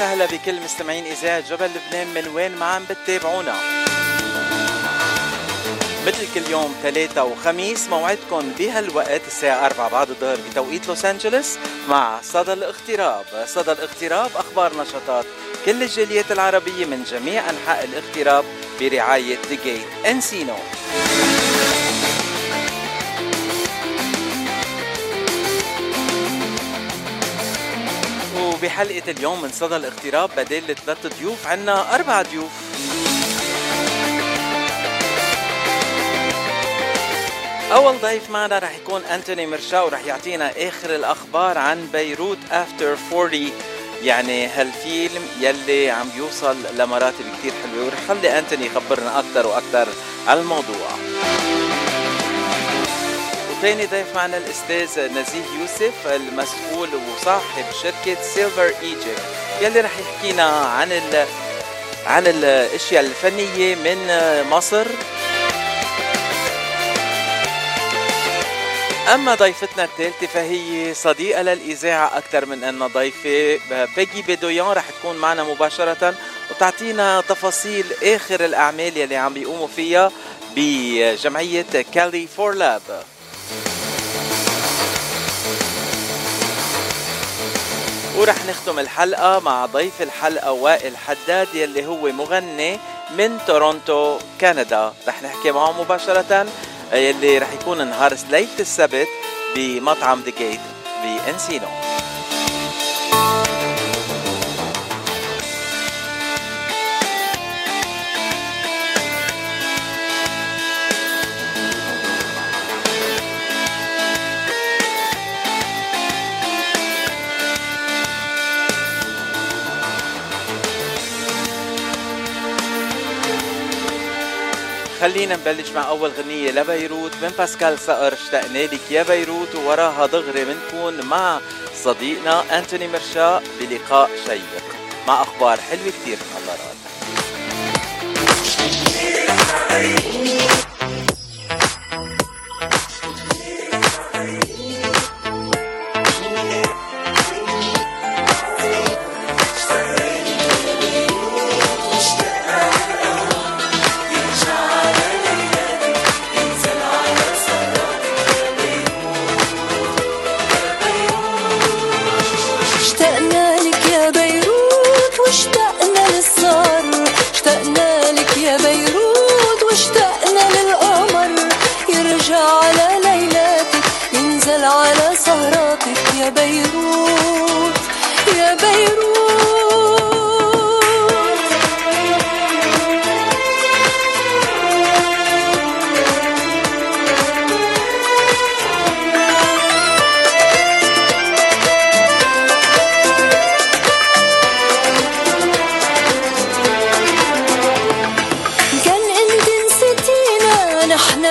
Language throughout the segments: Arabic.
وسهلا بكل مستمعين إذاعة جبل لبنان من وين ما عم بتتابعونا. مثل كل يوم ثلاثة وخميس موعدكم بهالوقت الساعة 4 بعد الظهر بتوقيت لوس أنجلوس مع صدى الاغتراب. صدى الاغتراب أخبار نشاطات كل الجاليات العربية من جميع أنحاء الاغتراب برعاية The Gate. انسينو وبحلقة اليوم من صدى الاغتراب بدل ثلاث ضيوف عنا أربع ضيوف. أول ضيف معنا رح يكون أنتوني مرشا ورح يعطينا آخر الأخبار عن بيروت after 40 يعني هالفيلم يلي عم يوصل لمراتب كتير حلوة ورح خلي أنتوني يخبرنا أكثر وأكثر عن الموضوع. وثاني ضيف معنا الأستاذ نزيه يوسف المسؤول وصاحب شركة Silver Egypt يلي رح يحكينا عن ال عن الأشياء الفنية من مصر. أما ضيفتنا الثالثة فهي صديقة للإذاعة أكثر من أنها ضيفة بيجي بيدويان رح تكون معنا مباشرة وتعطينا تفاصيل آخر الأعمال يلي عم بيقوموا فيها بجمعية كالي فور لاب ورح نختم الحلقة مع ضيف الحلقة وائل حداد يلي هو مغني من تورونتو كندا. رح نحكي معه مباشرة يلي رح يكون نهار ليلة السبت بمطعم The Gate ب Encino خلينا نبلش مع أول غنية لبيروت. من باسكال صقر اشتقنا لك يا بيروت ووراها دغري بنكون مع صديقنا أنتوني مرشا بلقاء شيق. مع أخبار حلوة كتير حضرات اشتقنا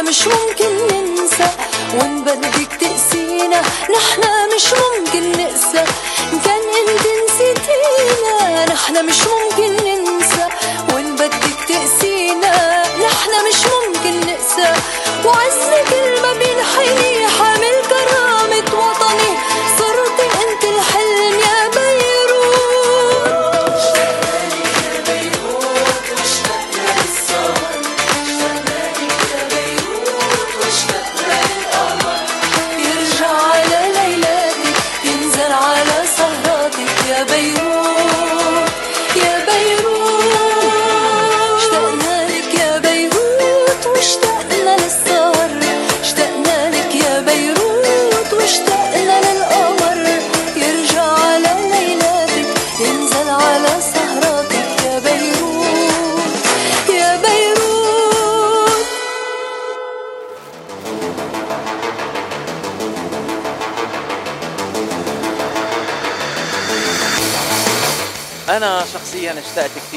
مش ممكن ننسى. وان بدك تقسينا نحنا مش ممكن نقسى. كان انت نسيتينا نحنا مش ممكن ننسى. وان بدك تقسينا نحنا مش ممكن نقسى. وعز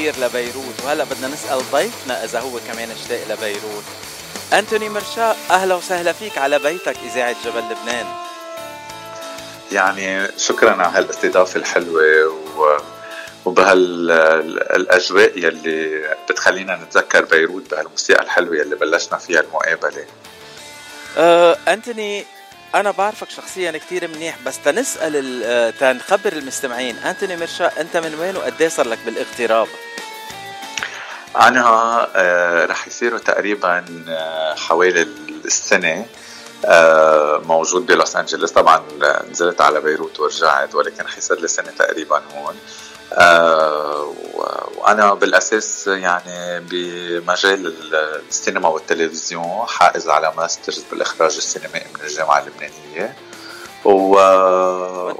كثير لبيروت. وهلا بدنا نسأل ضيفنا إذا هو كمان اشتاق لبيروت. أنتوني مرشا أهلا وسهلا فيك على بيتك إذاعة جبل لبنان. يعني شكرا على هالاستضافة الحلوة و وبهالأجواء يلي بتخلينا نتذكر بيروت بهالموسيقى الحلوة يلي بلشنا فيها المقابلة. أه أنتوني أنا بعرفك شخصيا كثير منيح بس تنسأل أه، تنخبر المستمعين. أنتوني مرشا أنت من وين وقد صار لك بالاغتراب؟ أنا آه رح يصيروا تقريبا آه حوالي السنة آه موجود بلوس أنجلوس. طبعا نزلت على بيروت ورجعت ولكن حيصير لي سنة تقريبا هون. آه وأنا بالأساس يعني بمجال السينما والتلفزيون حائز على ماسترز بالإخراج السينمائي من الجامعة اللبنانية. و...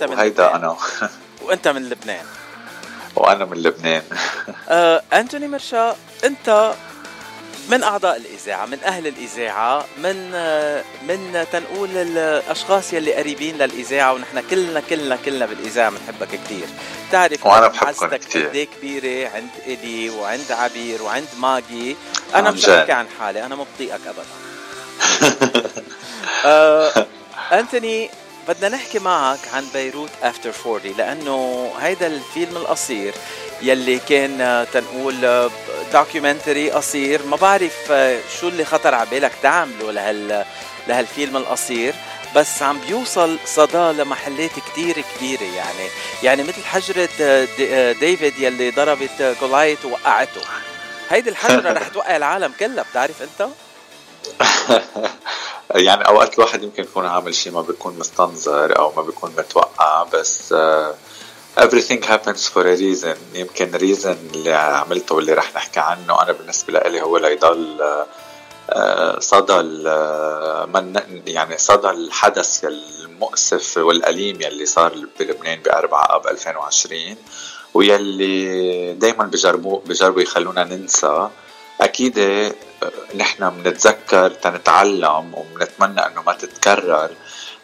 وهيدا أنا. وأنت من لبنان. وأنا من لبنان. آه، أنتوني مرشا أنت من أعضاء الإذاعة من أهل الإذاعة من من تنقول الأشخاص يلي قريبين للإذاعة ونحن كلنا كلنا كلنا بالإذاعة بنحبك كثير بتعرف وأنا بحبكم كثير قد كبيرة عند إلي وعند عبير وعند ماجي. أنا مش بحكي عن حالي أنا مو بطيقك ابدا. آه، أنتوني بدنا نحكي معك عن بيروت after 40 لأنه هيدا الفيلم القصير يلي كان آه، تنقول documentary آه، قصير. ما بعرف آه، شو اللي خطر على بالك تعمله لهال لهالفيلم القصير؟ بس عم بيوصل صدى لمحلات كتير كبيرة يعني. يعني مثل حجرة ديفيد يلي ضربت Goliath ووقعته. هيدي الحجرة رح توقع العالم كلها بتعرف انت؟ يعني أوقات الواحد يمكن يكون عامل شيء ما بيكون مستنظر أو ما بيكون متوقع بس uh, everything happens for a reason. يمكن reason اللي عملته واللي رح نحكي عنه. أنا بالنسبة لي هو ليضل uh, صدى من يعني صدى الحدث المؤسف والأليم يلي صار بلبنان ب 4 اب 2020 ويلي دائما بجربوا بجربوا يخلونا ننسى. أكيد آه، نحن بنتذكر تنتعلم وبنتمنى إنه ما تتكرر.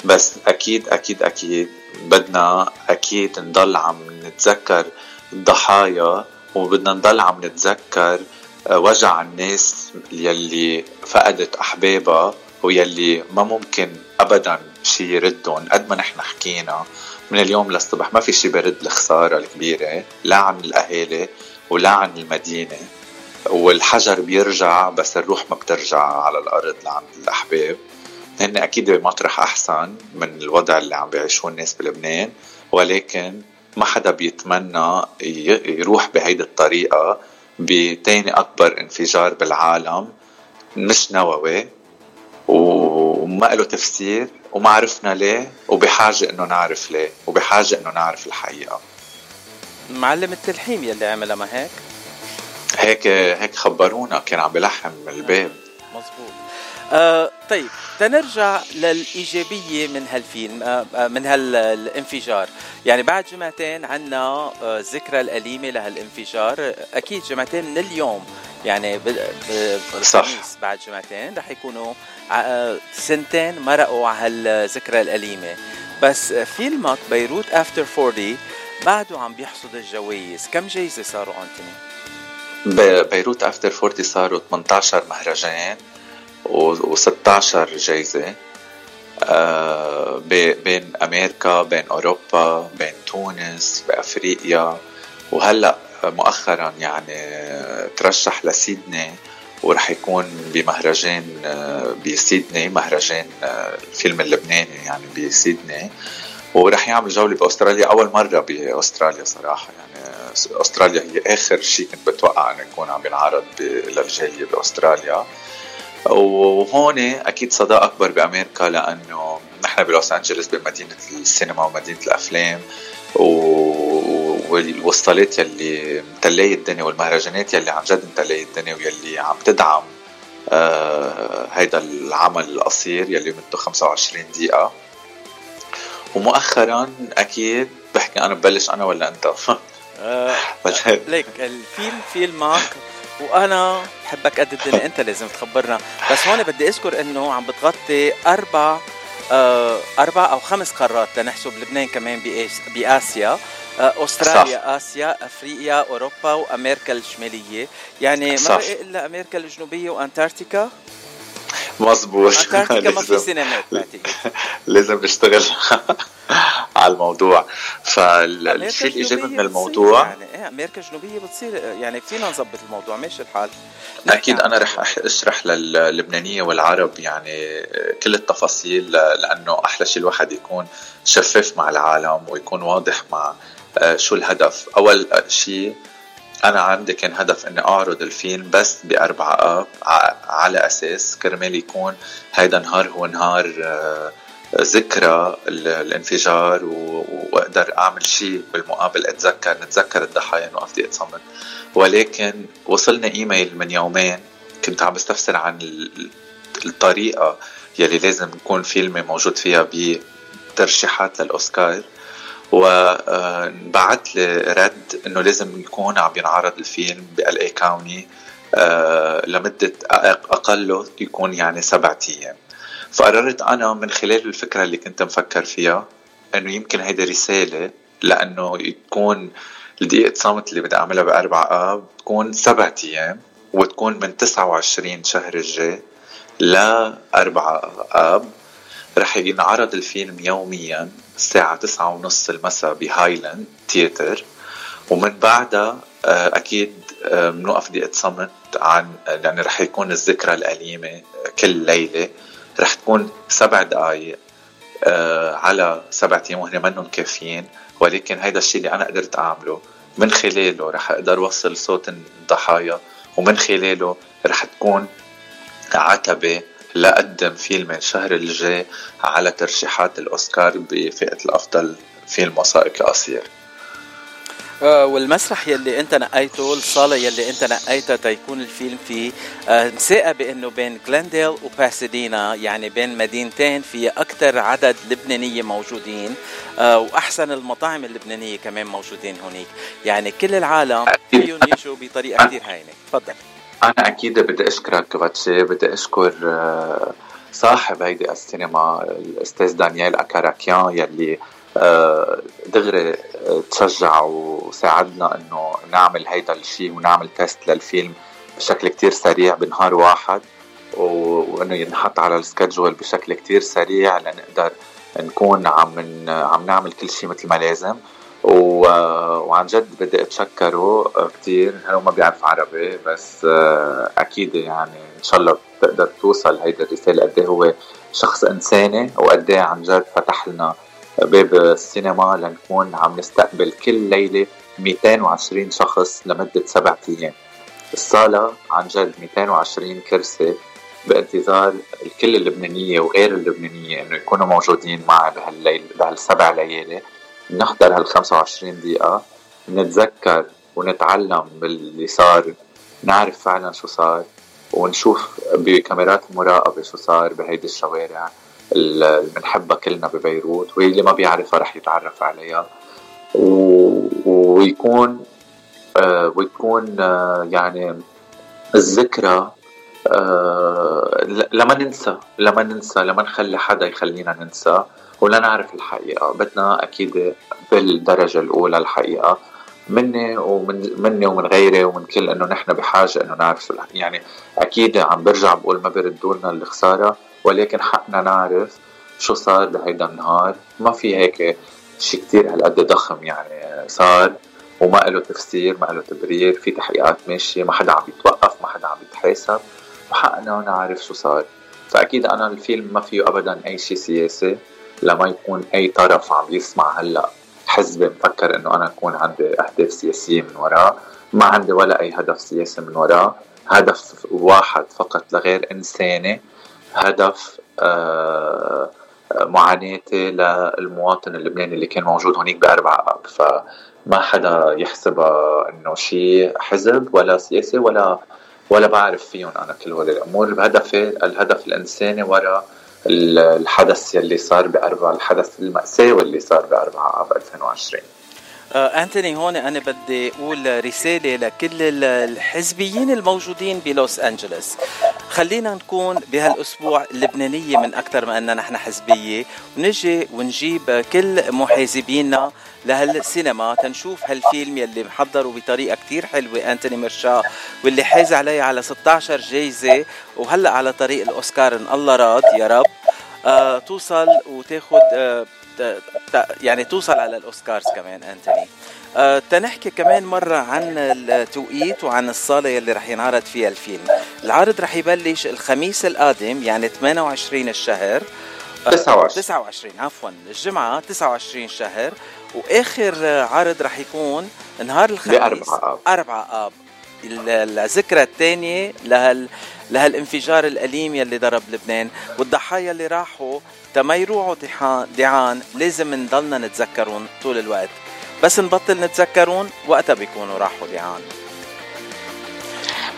بس أكيد أكيد أكيد بدنا أكيد نضل عم نتذكر الضحايا وبدنا نضل عم نتذكر آه، وجع الناس يلي فقدت أحبابها ويلي ما ممكن ابدا شيء يردهم قد ما نحن حكينا من اليوم للصبح ما في شيء برد الخسارة الكبيرة لا عن الأهالي ولا عن المدينة والحجر بيرجع بس الروح ما بترجع على الأرض لعند الأحباب. هن أكيد بمطرح أحسن من الوضع اللي عم بيعيشوه الناس بلبنان ولكن ما حدا بيتمنى يروح بهيدي الطريقة بتاني أكبر انفجار بالعالم مش نووي وما له تفسير وما عرفنا ليه وبحاجة إنه نعرف ليه وبحاجة إنه نعرف الحقيقة. معلم التلحيم يلي عملها ما هيك؟ هيك هيك خبرونا كان عم بلحم الباب. مزبوط آه طيب تنرجع للإيجابية من هالفيلم آه, آه، من هالانفجار. يعني بعد جمعتين عنا آه ذكرى الأليمة لهالانفجار. أكيد جمعتين من اليوم. يعني بالخميس بعد جمعتين رح يكونوا سنتين مرقوا على هالذكرى الأليمة. بس فيلمك بيروت after 40 بعده عم بيحصد الجوائز. كم جايزة صاروا أنتوني؟ بيروت after 40 صاروا 18 مهرجان. و16 جايزة آه، بين أمريكا بين أوروبا بين تونس بأفريقيا. وهلأ مؤخرا يعني ترشح لسيدني ورح يكون بمهرجان آه، بسيدني مهرجان آه، الفيلم اللبناني يعني بسيدني. ورح يعمل جولة بأستراليا أول مرة بأستراليا صراحة يعني. أستراليا هي آخر شيء كنت بتوقع أنه يكون عم ينعرض للجالية بأستراليا. وهون أكيد صدى أكبر بأمريكا لأنه نحن بلوس أنجلوس بمدينة السينما ومدينة الأفلام والوصلات يلي متلاية الدنيا والمهرجانات يلي عن جد متلاية الدنيا ويلي عم تدعم آه هيدا العمل القصير يلي مدته 25 دقيقة. ومؤخرا أكيد بحكي أنا ببلش أنا ولا أنت؟ آه ليك الفيلم فيلمك وأنا بحبك قد الدنيا. أنت لازم تخبرنا. بس هون بدي أذكر إنه عم بتغطي أربع آه أربع أو خمس قارات لنحسب لبنان كمان بآسيا. آه، أستراليا صح. آسيا أفريقيا أوروبا وأمريكا الشمالية. يعني ما بقي إلا أمريكا الجنوبية وأنتاركتيكا؟ مظبوط. أنتاركتيكا ما في سينمات لازم نشتغل. على الموضوع. فالشيء الإيجابي من الموضوع يعني إيه أمريكا الجنوبية بتصير يعني فينا نظبط الموضوع. ماشي الحال. أكيد أنا رح أشرح للبنانيه والعرب يعني كل التفاصيل لأنه أحلى شيء الواحد يكون شفاف مع العالم ويكون واضح مع آه، شو الهدف. أول شيء أنا عندي كان هدف إني أعرض الفيلم بس باربع أب على أساس كرمال يكون هيدا نهار هو نهار آه، ذكرى الانفجار وأقدر أعمل شيء بالمقابل أتذكر نتذكر الضحايا نوقف دقيقه صمت ولكن وصلنا إيميل من يومين كنت عم بستفسر عن الطريقة يلي لازم يكون فيلمي موجود فيها بترشيحات للأوسكار. وبعت لي رد إنه لازم يكون عم ينعرض الفيلم بال اي كاوني لمدة أقله يكون يعني سبعة أيام. فقررت أنا من خلال الفكرة اللي كنت مفكر فيها إنه يمكن هيدا رسالة لأنه يكون الدقيقة صمت اللي بدي أعملها بأربع آب تكون سبعة أيام وتكون من 29 شهر الجاي لأربعة آب. رح ينعرض الفيلم يوميا الساعة تسعة ونص المساء بهايلاند تياتر. ومن بعدها آه، أكيد بنوقف آه، دقيقة صمت عن يعني رح يكون الذكرى الأليمة كل ليلة. رح تكون سبع دقايق آه، على سبعة أيام وهن منهم كافيين ولكن هيدا الشيء اللي أنا قدرت أعمله من خلاله رح أقدر وصل صوت الضحايا ومن خلاله رح تكون عتبة لأقدم فيلم الشهر الجاي على ترشيحات الأوسكار بفئة الأفضل فيلم وثائقي قصير. والمسرح يلي انت نقيته الصالة يلي انت نقيتها تيكون الفيلم فيه آه، مساقه بانه بين جلنديل وباسيدينا يعني بين مدينتين في أكثر عدد لبنانية موجودين آه، وأحسن المطاعم اللبنانية كمان موجودين هونيك يعني كل العالم فيهم يجوا بطريقة كثير هينة. تفضل. أنا أكيد بدي أشكرك باتشي بدي أشكر صاحب هيدي السينما الأستاذ دانيال أكاراكيان يلي آه، دغري آه، تشجع وساعدنا إنه نعمل هيدا الشيء ونعمل test للفيلم بشكل كتير سريع بنهار واحد وإنه ينحط على ال schedule بشكل كتير سريع لنقدر نكون عم عم نعمل كل شيء مثل ما لازم. و... وعن جد بدي أتشكره كثير هو ما بيعرف عربي بس آه، أكيد يعني إن شاء الله بتقدر توصل هيدا الرسالة قد إيه هو شخص إنساني وقد إيه عن جد فتح لنا باب السينما لنكون عم نستقبل كل ليلة 220 شخص لمدة سبعة أيام. الصالة عن جد 220 كرسي بانتظار الكل اللبنانية وغير اللبنانية إنه يكونوا موجودين معي بهالليل بهالسبع ليالي. نحضر هال 25 دقيقة نتذكر ونتعلم باللي صار نعرف فعلا شو صار ونشوف بكاميرات المراقبة شو صار بهيدي الشوارع. اللي بنحبها كلنا ببيروت واللي ما بيعرفها رح يتعرف عليها. ويكون آه ويكون آه يعني الذكرى آه لما ننسى لما ننسى لما نخلي حدا يخلينا ننسى ولا نعرف الحقيقة بدنا أكيد بالدرجة الأولى الحقيقة مني ومن مني ومن غيري ومن كل إنه نحن بحاجة إنه نعرف شو يعني أكيد عم برجع بقول ما بيردوا لنا الخساره ولكن حقنا نعرف شو صار بهيدا النهار. ما في هيك شيء كتير هالقد ضخم يعني صار وما له تفسير ما له تبرير في تحقيقات ماشية ما حدا عم يتوقف ما حدا عم يتحاسب وحقنا نعرف شو صار. فأكيد أنا الفيلم ما فيه أبدا أي شيء سياسي لما يكون أي طرف عم يسمع هلأ حزبي مفكر إنه أنا أكون عندي أهداف سياسية من وراه ما عندي ولا أي هدف سياسي من وراه هدف واحد فقط لغير إنساني. هدف آه، معاناتي للمواطن اللبناني اللي كان موجود هونيك بأربع أب. فما حدا يحسبها إنه شيء حزب ولا سياسي ولا ولا بعرف فيهم أنا كل هول الأمور. الهدف الهدف الإنساني وراء الحدث يلي صار بأربع الحدث المأساوي اللي صار بأربعة آب 2020 آه أنتوني هون أنا بدي أقول رسالة لكل الحزبيين الموجودين بلوس أنجلوس. خلينا نكون بهالأسبوع اللبنانيه من أكثر ما أننا نحن حزبية. ونجي ونجيب كل محازبينا لهالسينما تنشوف هالفيلم يلي محضره بطريقة كتير حلوة أنتوني مرشا واللي حاز عليه على 16 جايزة. وهلأ على طريق الأوسكار إن الله راد يا رب. آه توصل وتاخذ آه يعني توصل على الأوسكارز كمان أنتوني. أه تنحكي كمان مرة عن التوقيت وعن الصالة يلي رح ينعرض فيها الفيلم. العرض رح يبلش الخميس القادم يعني 28 الشهر. 29 29 عفوا الجمعة 29 شهر. وآخر عرض رح يكون نهار الخميس. بأربعة آب. 4 آب. الذكرى الثانية لهال لهالانفجار الأليم يلي ضرب لبنان والضحايا اللي راحوا تما يروحوا دعان لازم نضلنا نتذكرون طول الوقت. بس نبطل نتذكرون وقتها بيكونوا راحوا دعان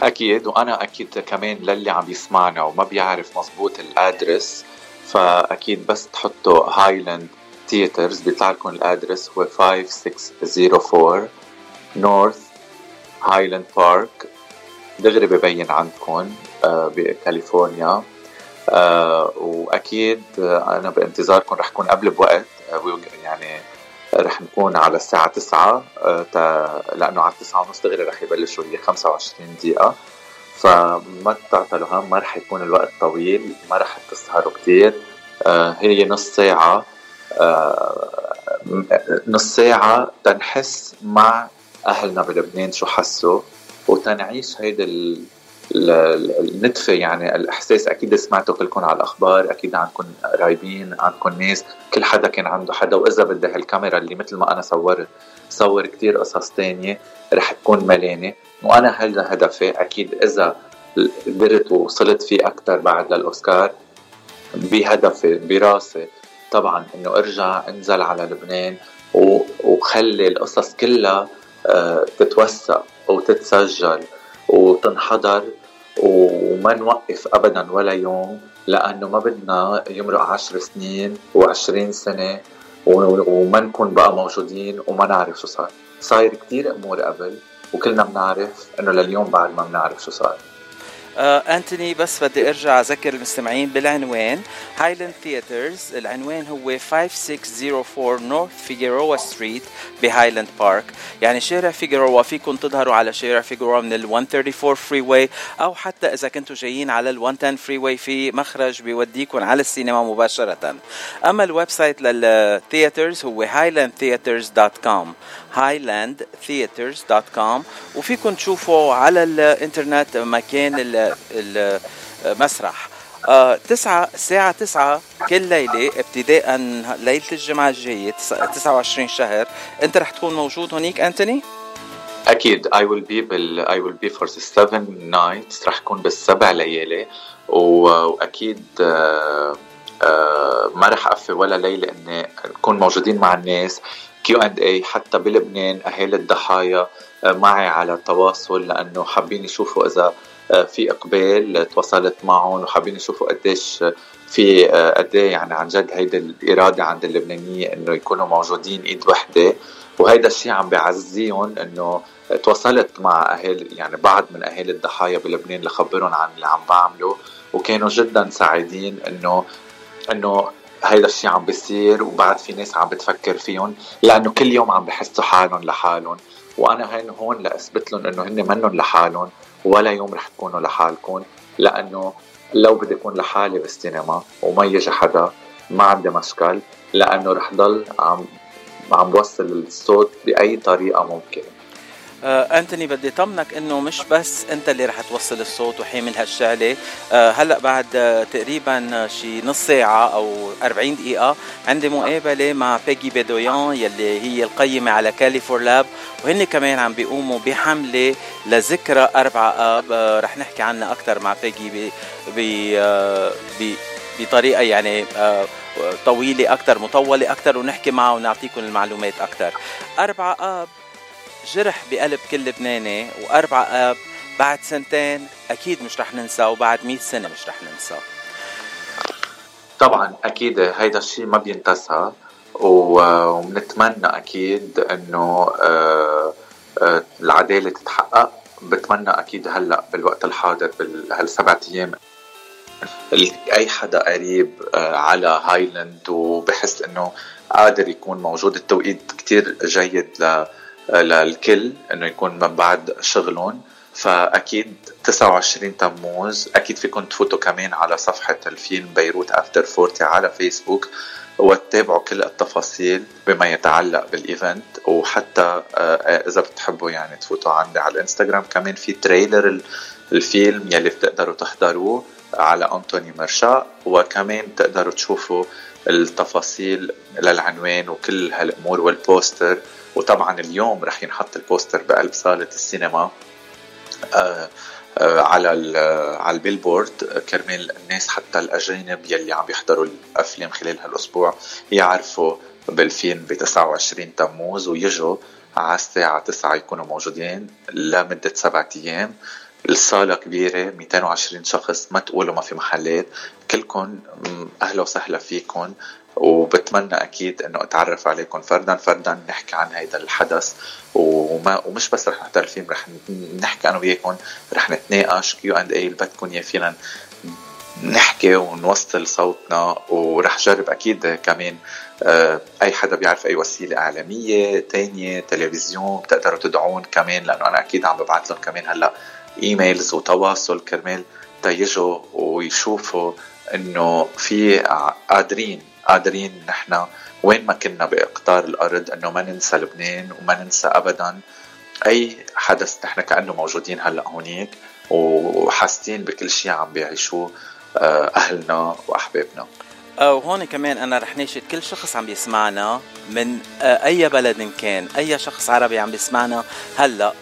أكيد وأنا أكيد كمان للي عم يسمعنا وما بيعرف مزبوط الأدرس فأكيد بس تحطوا هايلاند ثياترز بيطلع لكم الأدرس هو 5604 نورث هايلاند بارك دغري ببين عندكم آه، بكاليفورنيا. وأكيد أنا بانتظاركم رح كون قبل بوقت. آه، يعني رح نكون على الساعة 9 لأنه على 9 ونص دغري رح يبلشوا هي 25 دقيقة. فما تعطلوا هم ما رح يكون الوقت طويل ما رح تسهروا كتير. هي نص ساعة نص ساعة تنحس مع أهلنا بلبنان شو حسوا وتنعيش هيدا النتفة يعني الإحساس أكيد سمعتوا كلكم على الأخبار أكيد عندكم قرايبين عندكم ناس كل حدا كان عنده حدا وإذا بدها الكاميرا اللي مثل ما أنا صورت صور كتير قصص تانية رح تكون ملانة. وأنا هذا هدفي أكيد إذا قدرت ووصلت فيه أكثر بعد للأوسكار بهدفي براسي طبعا إنه أرجع أنزل على لبنان وخلي القصص كلها آه، تتوثق وتتسجل وتنحضر وما نوقف ابدا ولا يوم لأنه ما بدنا يمرق عشر سنين وعشرين سنة وما نكون بقى موجودين وما نعرف شو صار. صاير كتير أمور قبل وكلنا بنعرف إنه لليوم بعد ما بنعرف شو صار. آه أنتوني بس بدي أرجع أذكر المستمعين بالعنوان. Highland Theatres العنوان هو 5604 North Figueroa Street ب Highland Park. يعني شارع Figueroa فيكم تظهروا على شارع Figueroa من ال 134 freeway أو حتى إذا كنتوا جايين على ال 110 freeway في مخرج بيوديكم على السينما مباشرة. أما ال website لل theaters هو highlandtheaters.com highlandtheaters.com وفيكم تشوفوا على الإنترنت مكان المسرح. آه تسعة الساعة تسعة كل ليلة ابتداء ليلة الجمعة الجاية 29 شهر. أنت رح تكون موجود هونيك أنتوني؟ أكيد. I will be بال will be for the seven nights. رح كون بالسبع ليالي. وأكيد آه آه ما رح أقفل ولا ليلة إني نكون موجودين مع الناس. Q and A حتى بلبنان أهالي الضحايا آه معي على تواصل لأنه حابين يشوفوا إذا آه، في إقبال تواصلت معهم وحابين يشوفوا قديش في آه، قد إيه يعني عن جد هيدي الإرادة عند اللبنانية إنه يكونوا موجودين إيد وحدة. وهيدا الشيء عم بيعزيهم إنه تواصلت مع أهالي يعني بعض من أهالي الضحايا بلبنان لخبرهم عن اللي عم بعمله وكانوا جدا سعيدين إنه إنه هيدا الشيء عم بيصير وبعد في ناس عم بتفكر فيهم لأنه كل يوم عم بحسوا حالهم لحالهم. وأنا هين هون لاثبت لهم إنه هن منهم لحالهم ولا يوم رح تكونوا لحالكم لأنه لو بدي أكون لحالي بالسينما وما يجي حدا ما عندي مشكل لأنه رح ضل عم عم بوصل الصوت بأي طريقة ممكنة. آه أنتوني بدي طمنك إنه مش بس أنت اللي رح توصل الصوت وحامل هالشغلة. آه هلأ بعد آه تقريبا شي نص ساعة أو 40 دقيقة عندي مقابلة مع بيجي بيدويان يلي هي القيمة على كاليفور لاب وهن كمان عم بيقوموا بحملة لذكرى 4 آب. آه رح نحكي عنها أكثر مع بيجي ب ب آه بطريقة يعني آه طويلة أكثر مطولة أكثر ونحكي معه ونعطيكم المعلومات أكثر 4 آب. جرح بقلب كل لبناني وأربع آب بعد سنتين أكيد مش رح ننسى وبعد مئة سنة مش رح ننسى. طبعا أكيد هيدا الشيء ما بينتسى ونتمنى أكيد إنه آه، آه، العدالة تتحقق. بتمنى أكيد هلأ بالوقت الحاضر بهالسبع أيام. أي حدا قريب آه، على هايلاند وبحس إنه قادر يكون موجود. التوقيت كتير جيد ل للكل إنه يكون من بعد شغلهم. فأكيد 29 تموز. أكيد فيكم تفوتوا كمان على صفحة الفيلم بيروت after 40 على فيسبوك وتتابعوا كل التفاصيل بما يتعلق بال event. وحتى آه، إذا بتحبوا يعني تفوتوا عندي على الإنستغرام كمان في trailer الفيلم يلي بتقدروا تحضروه على أنتوني مرشا. وكمان تقدروا تشوفوا التفاصيل للعنوان وكل هالأمور والبوستر. وطبعا اليوم رح ينحط البوستر بقلب صالة السينما آه آه على على ال billboard. كرمال الناس حتى الأجانب يلي عم يحضروا الأفلام خلال هالأسبوع يعرفوا بالفيلم ب 29 تموز ويجوا على الساعة 9 يكونوا موجودين لمدة سبعة أيام. الصالة كبيرة 220 شخص ما تقولوا ما في محلات. كلكم أهلا وسهلا فيكم وبتمنى أكيد إنه أتعرف عليكم. فردا فردا نحكي عن هذا الحدث وما ومش بس رح نحضر الفيلم رح نحكي أنا وياكم رح نتناقش Q and A اللي بدكم يا فينا نحكي ونوصل صوتنا ورح جرب أكيد كمان آه، أي حدا بيعرف أي وسيلة إعلامية تانية تلفزيون بتقدروا تدعون كمان لأنه أنا أكيد عم ببعث لهم كمان هلأ إيميلز وتواصل كرمال تيجوا ويشوفوا إنه في قادرين قادرين نحن وين ما كنا بإقطار الأرض إنه ما ننسى لبنان وما ننسى ابدا. أي حدث نحن كأنه موجودين هلأ هونيك وحاسين بكل شيء عم بيعيشوه آه، أهلنا وأحبابنا. آه، وهون كمان أنا رح ناشد كل شخص عم بيسمعنا من آه، أي بلد كان أي شخص عربي عم بيسمعنا هلأ.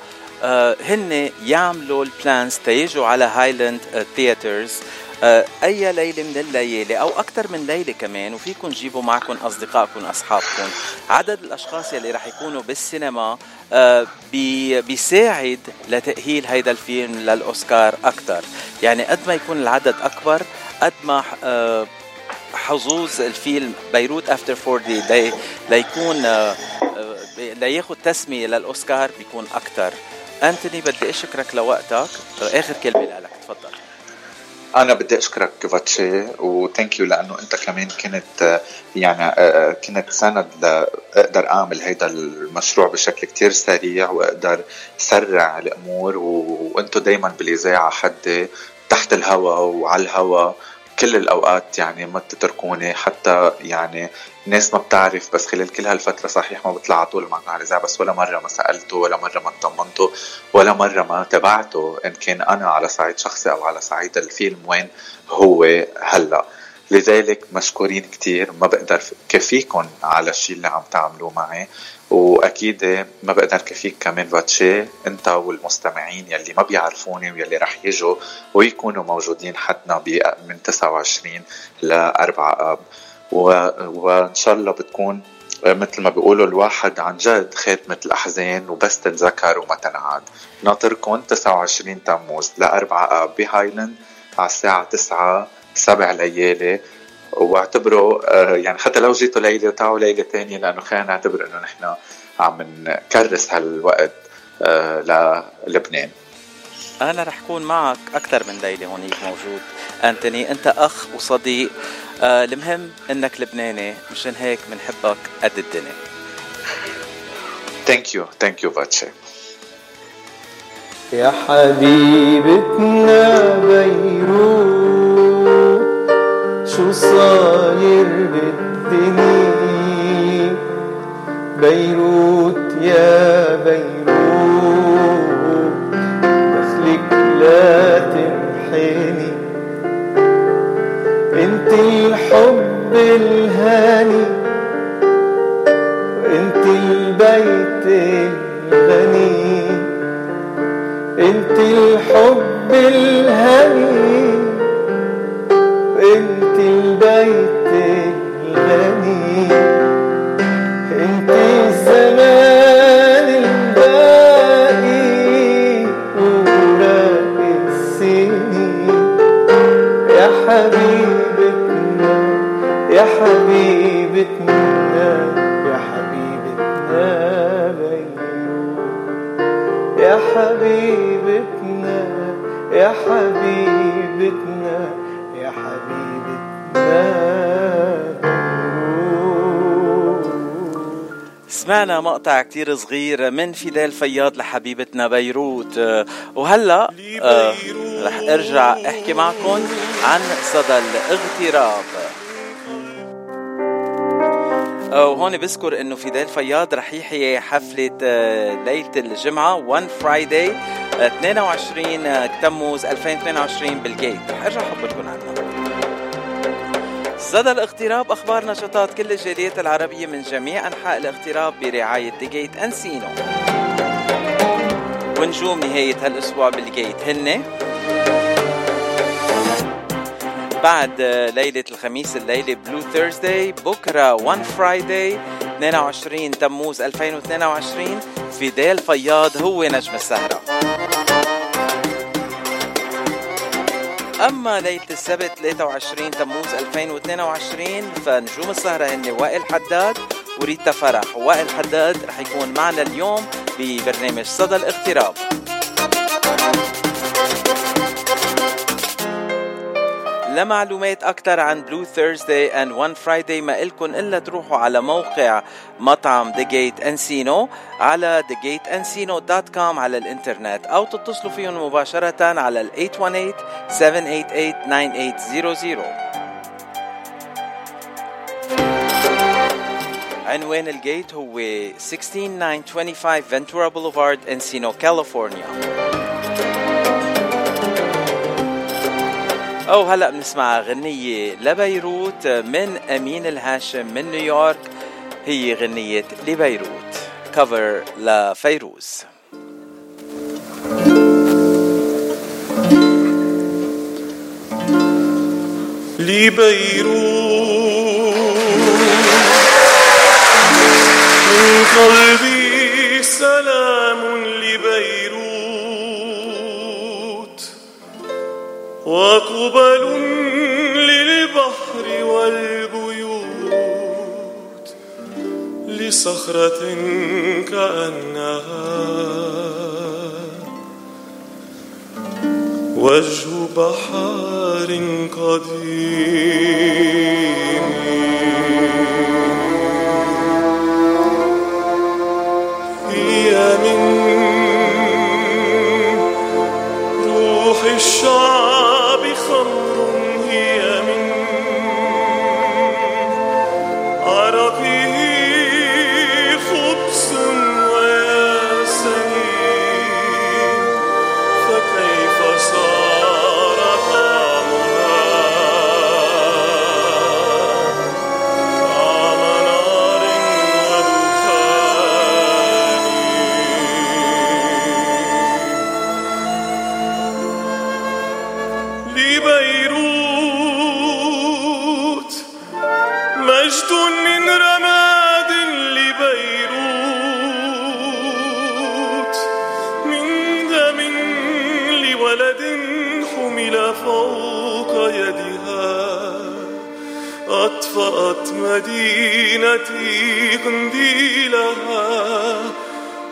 هن يعملوا ال plans تيجوا على Highland Theatres آه، أي ليله من الليالي أو أكثر من ليلة كمان وفيكم تجيبوا معكم اصدقائكم اصحابكم عدد الأشخاص يلي رح يكونوا بالسينما آه، بيساعد لتأهيل هيدا الفيلم للأوسكار أكثر. يعني قد ما يكون العدد أكبر قد ما آه، حظوظ الفيلم بيروت after 40 لي ليكون لياخذ تسمية للأوسكار بيكون أكثر. أنتوني بدي أشكرك لوقتك. آخر كلمة لك. أنا بدي أشكرك فاتشي وثانك يو لأنه أنت كمان كنت يعني آه، آه، كنت سند لأقدر أعمل هيدا المشروع بشكل كتير سريع وأقدر سرع الأمور وأنتم دائما بالإذاعة حدي تحت الهواء وعلى الهواء كل الأوقات يعني ما تتركوني حتى يعني الناس ما بتعرف بس خلال كل هالفترة صحيح ما بطلع على طول معكم على بس ولا مرة ما سألته ولا مرة ما اطمنته ولا مرة ما تبعته إن كان أنا على صعيد شخصي أو على صعيد الفيلم وين هو هلأ. لذلك مشكورين كتير ما بقدر كفيكم على الشيء اللي عم تعملوه معي. وأكيد ما بقدر كفيك كمان باتشي انت والمستمعين يلي ما بيعرفوني ويلي رح يجوا ويكونوا موجودين حدنا من 29 ل 4 آب. وإن شاء الله بتكون مثل ما بيقولوا الواحد عن جد خاتمة الأحزان وبس تنذكر وما تنعاد. ناطركم 29 تموز لأربعة آب بهايلاند على الساعة 9 سبع ليالي واعتبروا آه، يعني حتى لو جيتوا ليلة تعوا ليلة تانية لأنه خلينا نعتبر إنه نحن عم نكرس هالوقت آه، للبنان أنا رح أكون معك أكثر من ليلة هونيك موجود. أنتوني أنت أخ وصديق آه المهم إنك لبناني مشان هيك بنحبك قد الدنيا. thank you thank you فاتشي يا حبيبتنا بيروت. شو صاير بالدنيا بيروت يا بيروت دخلك لا تمحيني انت الحب الهاني وانت البيت الغني. انت الحب الهاني. انت البيت الغني انت الزمان الباقي وراء السنين. يا حبيبتنا يا حبيبتنا يا حبيبتنا بيوم يا حبيبتنا يا حبيبتنا سمعنا مقطع كتير صغير من فيدال فياض لحبيبتنا بيروت. آه، وهلا آه، رح ارجع احكي معكم عن صدى الاغتراب. آه، وهون بذكر إنه فيدال فياض رح يحيي حفلة ليلة الجمعة 1 Friday 22 آه، تموز 2022 بال Gate. رح ارجع أخبركم عنها. صدى الاغتراب أخبار نشاطات كل الجاليات العربية من جميع أنحاء الاغتراب برعاية The Gate Encino ونجوم نهاية هالأسبوع بال Gate هن. بعد ليلة الخميس الليلة Blue Thursday بكرة 1 Friday 22 تموز 2022 فيدال فياض هو نجم السهرة. أما ليلة السبت 23 تموز 2022 فنجوم السهرة هن وائل حداد وريتا فرح. وائل حداد رح يكون معنا اليوم ببرنامج صدى الاغتراب. لمعلومات أكثر عن بلو ثيرزداي and One Friday ما إلكن إلا تروحوا على موقع مطعم The Gate Encino على thegateencino.com على الإنترنت أو تتصلوا فيهم مباشرة على ال 818-788-9800 عنوان الجيت هو 16925 Ventura Boulevard, Encino, California. أو هلا بنسمع غنية لبيروت من أمين الهاشم من نيويورك هي غنية لبيروت. كفر لفيروز لبيروت. من قلبي وقبل للبحر والبيوت لصخرة كأنها وجه بحار قديم. هي من روح الشعب مدينتي قنديلها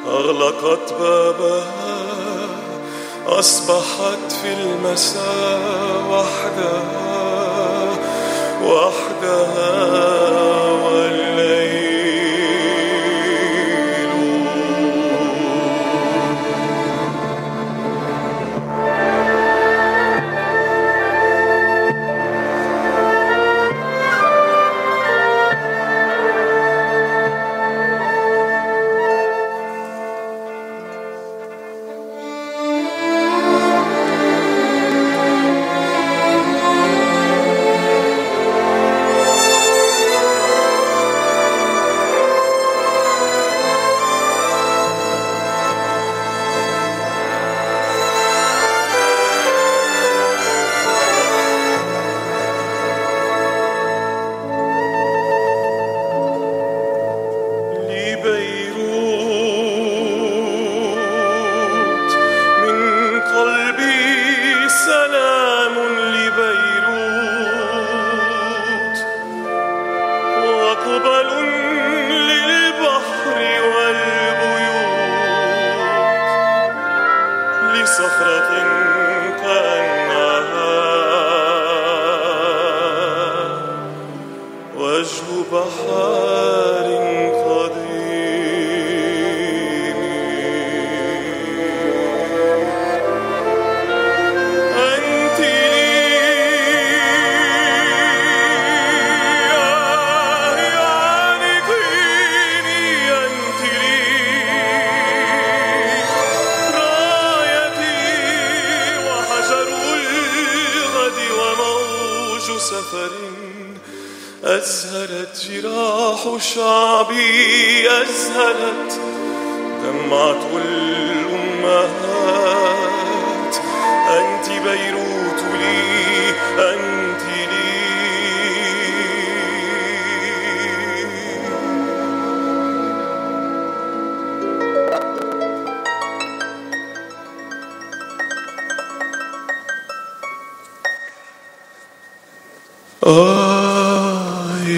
أغلقت بابها أصبحت في المساء وحدها وحدها.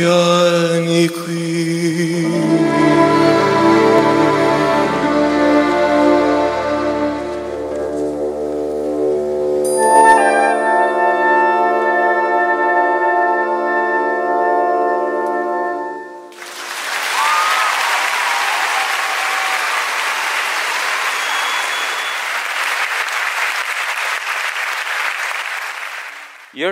آه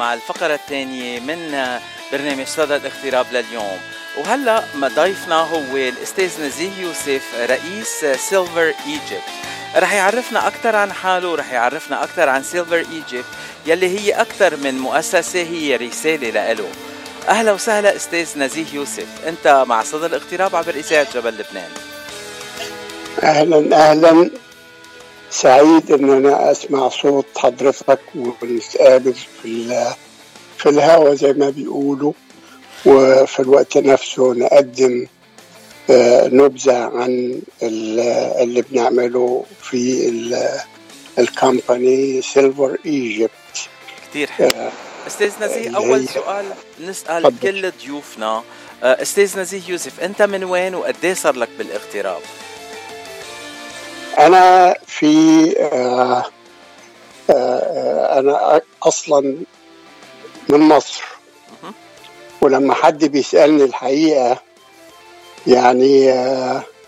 مع الفقرة الثانية من برنامج صدى الاغتراب لليوم. وهلا ما ضيفنا هو الأستاذ نزيه يوسف رئيس Silver Egypt رح يعرفنا أكثر عن حاله ورح يعرفنا أكثر عن Silver Egypt يلي هي أكثر من مؤسسة هي رسالة لإله أهلا وسهلا أستاذ نزيه يوسف. أنت مع صدى الاغتراب عبر إذاعة جبل لبنان. أهلا أهلا. سعيد إن أنا أسمع صوت حضرتك ونتقابل في في الهوا زي ما بيقولوا وفي الوقت نفسه نقدم آه، نبذة عن ال- اللي بنعمله في ال- الكامباني Silver Egypt كتير حلو. أستاذ نزيه أول سؤال نسأل. كل ضيوفنا. آه، أستاذ نزيه يوسف أنت من وين وقد إيه صار لك بالاغتراب؟ أنا في آه، آه، آه، أنا أصلا من مصر. ولما حد بيسألني الحقيقة يعني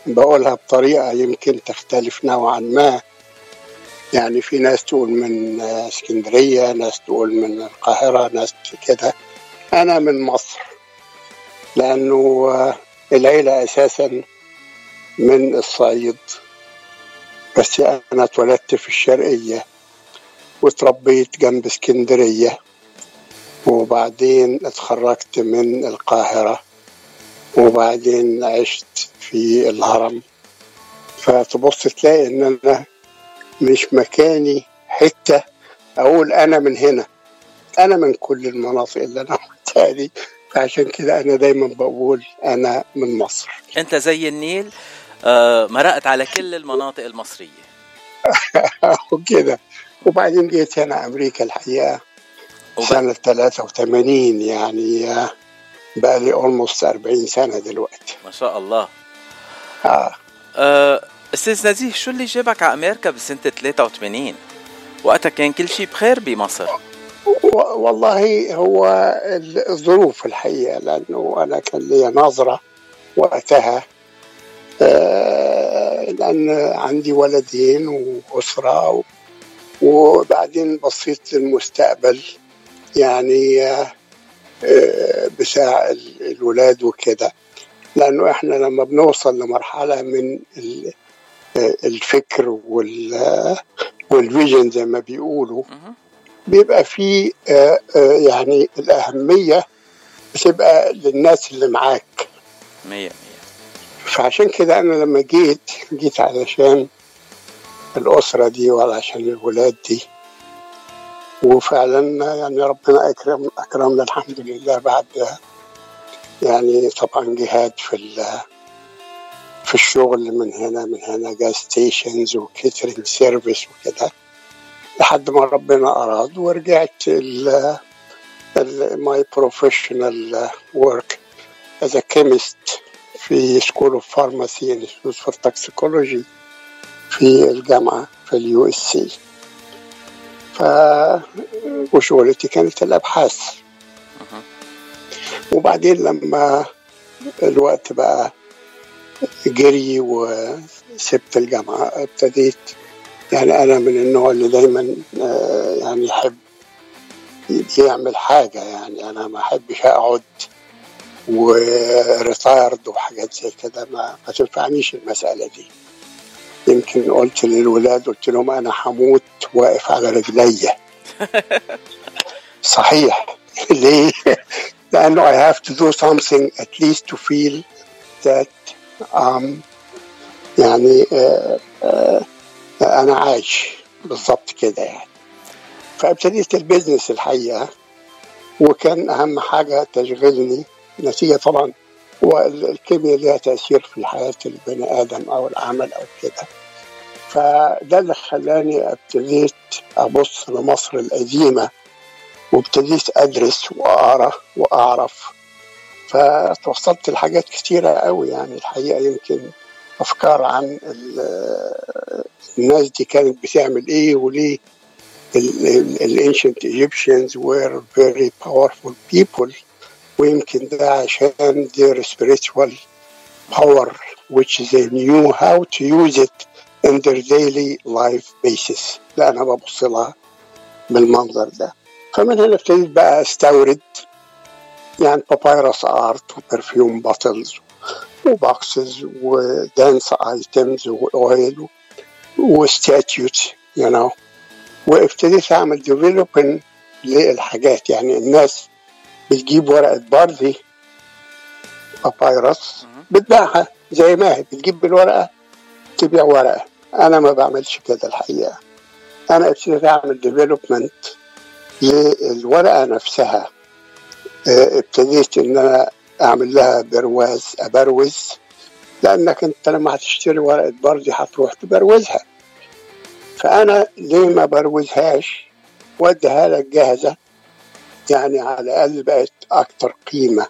بقولها بطريقة يمكن تختلف نوعا ما. يعني في ناس تقول من اسكندرية ناس تقول من القاهرة ناس كده. أنا من مصر لأنه آه، العيلة أساسا من الصعيد. بس أنا اتولدت في الشرقية وتربيت جنب اسكندرية. وبعدين اتخرجت من القاهرة. وبعدين عشت في الهرم. فتبص تلاقي إن أنا مش مكاني حتة أقول أنا من هنا. أنا من كل المناطق اللي أنا قلتها دي. فعشان كده أنا دايما بقول أنا من مصر. أنت زي النيل؟ مرقت على كل المناطق المصرية. وكده وبعدين جيت هنا أمريكا الحقيقة. وب- سنة 83 يعني آه، بقى لي اولموست 40 سنة دلوقتي. ما شاء الله. آه. آه، أستاذ نزيه شو اللي جابك على أمريكا بسنة 83 وقتها كان كل شيء بخير بمصر. والله هو ال- الظروف الحقيقة لأنه أنا كان لي نظرة وقتها آه، لأن عندي ولدين وأسرة و- وبعدين بصيت للمستقبل. يعني آه، آه، بتاع ال- الولاد وكده. لأنه إحنا لما بنوصل لمرحلة من آه، الفكر وال آه، والفيجن زي ما بيقولوا. بيبقى في آه، آه، يعني الأهمية بتبقى للناس اللي معاك. مية. فعشان كده أنا لما جيت جيت علشان الأسرة دي وعلشان الولاد دي. وفعلا يعني ربنا أكرم أكرمنا الحمد لله بعد يعني طبعا جهاد في في الشغل من هنا من هنا gas stations و catering service وكده. لحد ما ربنا أراد ورجعت ال ال my professional work as a chemist. في of Pharmacy and Institute for Toxicology في الجامعة في ال USC. ف وشغلتي كانت الأبحاث. وبعدين لما الوقت بقى جري وسبت الجامعة ابتديت يعني أنا من النوع اللي دايما آه، يعني يحب يعمل حاجة يعني أنا ما أحبش أقعد وريتايرد وحاجات زي كده ما, ما تنفعنيش المسألة دي. يمكن قلت للولاد قلت لهم أنا هموت واقف على رجليا. صحيح. ليه؟ لأنه I have to do something at least to feel that um, يعني آه آه أنا عايش. بالظبط كده يعني. فابتديت البيزنس الحقيقة وكان أهم حاجة تشغلني نتيجة طبعا هو ال- الكيمياء لها تأثير في حياة البني آدم أو العمل أو كده. فده اللي خلاني ابتديت أبص لمصر القديمة وابتديت أدرس وأقرأ وأعرف. فتوصلت لحاجات كتيرة قوي يعني. الحقيقة يمكن أفكار عن ال- الناس دي كانت بتعمل إيه وليه الانشنت Egyptians were very powerful people. ويمكن ده عشان their spiritual power which they knew how to use it in their daily life basis. ده أنا ببص لها بالمنظر ده. فمن هنا ابتديت بقى أستورد يعني بابايروس ارت وبرفيوم باتلز وبوكسز ودانس ايتمز واويل وستاتيوت يو نو وابتديت أعمل developing للحاجات يعني الناس بتجيب ورقة بردي papyrus بتبيعها زي ما هي بتجيب بالورقة تبيع ورقة. أنا ما بعملش كده الحقيقة. أنا ابتديت أعمل development للورقة نفسها. آه، ابتديت إن أنا أعمل لها برواز أبروزه. لأنك أنت لما هتشتري ورقة بردي هتروح تبروزها. فأنا ليه ما بروزهاش؟ وأديها لك جاهزة. يعني على الأقل بقت أكتر قيمة.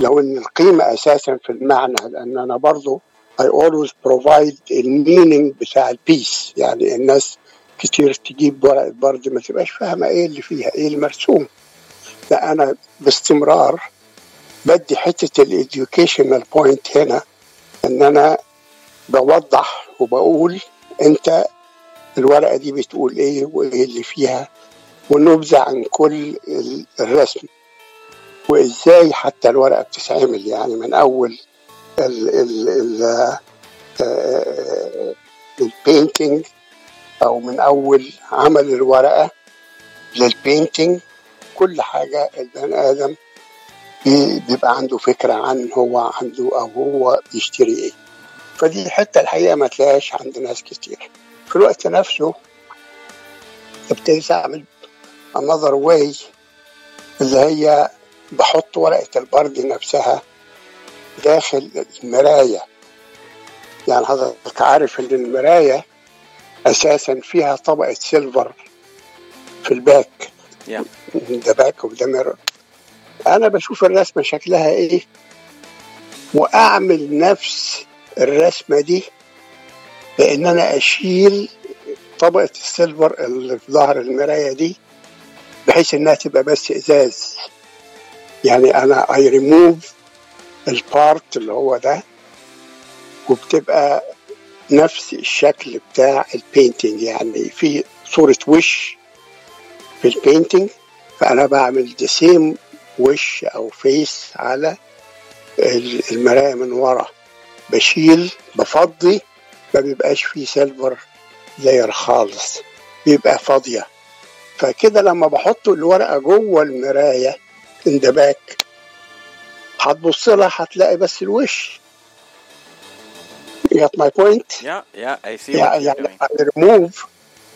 لو إن القيمة أساسا في المعنى لأن أنا برضو I always provide ال meaning بتاع ال piece يعني الناس كتير تجيب ورقه بردي ما تبقاش فاهمة إيه اللي فيها إيه المرسوم. لا أنا باستمرار بدي حتة ال educational point هنا إن أنا بوضح وبقول أنت الورقة دي بتقول إيه وإيه اللي فيها. ونبذة عن كل ال- الرسم. وإزاي حتى الورقة بتتعمل؟ يعني من أول ال ال ال آه، ال painting أو من أول عمل الورقة لل painting. كل حاجة البني آدم بي- بيبقى عنده فكرة عن هو عنده أو هو بيشتري إيه. فدي الحته الحقيقة ما تلاقيهاش عند ناس كتير. في الوقت نفسه ابتديت اعمل another way اللي هي بحط ورقة البردي نفسها داخل المراية. يعني حضرتك عارف إن المراية أساسا فيها طبقة silver في ال back. Yeah. ده back وده mirror. أنا بشوف الرسمة شكلها إيه؟ وأعمل نفس الرسمة دي بإن أنا أشيل طبقة ال silver اللي في ظهر المراية دي بحيث إنها تبقى بس إزاز. يعني أنا اي ريموف البارت اللي هو ده وبتبقى نفس الشكل بتاع ال painting يعني في صورة وش في ال painting فأنا بعمل the same وش أو face على ال- المراية من ورا. بشيل بفضي ما بيبقاش فيه silver layer خالص. بيبقى فاضية. فكده لما بحط الورقة جوه the back هتبص لها هتلاقي بس الوش You got my point? Yeah, yeah, I see Yeah, yeah. I remove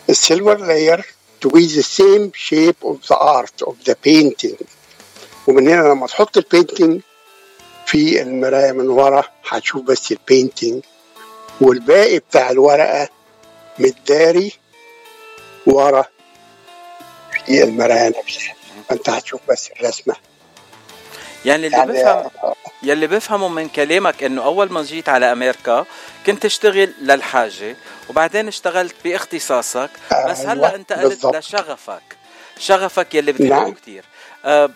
the silver layer to be the same shape of the art of the painting. ومن هنا لما تحط ال painting في المراية من ورا هتشوف بس ال painting والباقي بتاع الورقة متداري ورا في المراية نفسها فانت هتشوف بس الرسمة يعني اللي يعني بفهم يلي بفهمه من كلامك انه اول ما جيت على أمريكا كنت تشتغل للحاجه وبعدين اشتغلت باختصاصك بس هلا انتقلت بالضبط. لشغفك شغفك يلي بتحبه نعم. كثير آه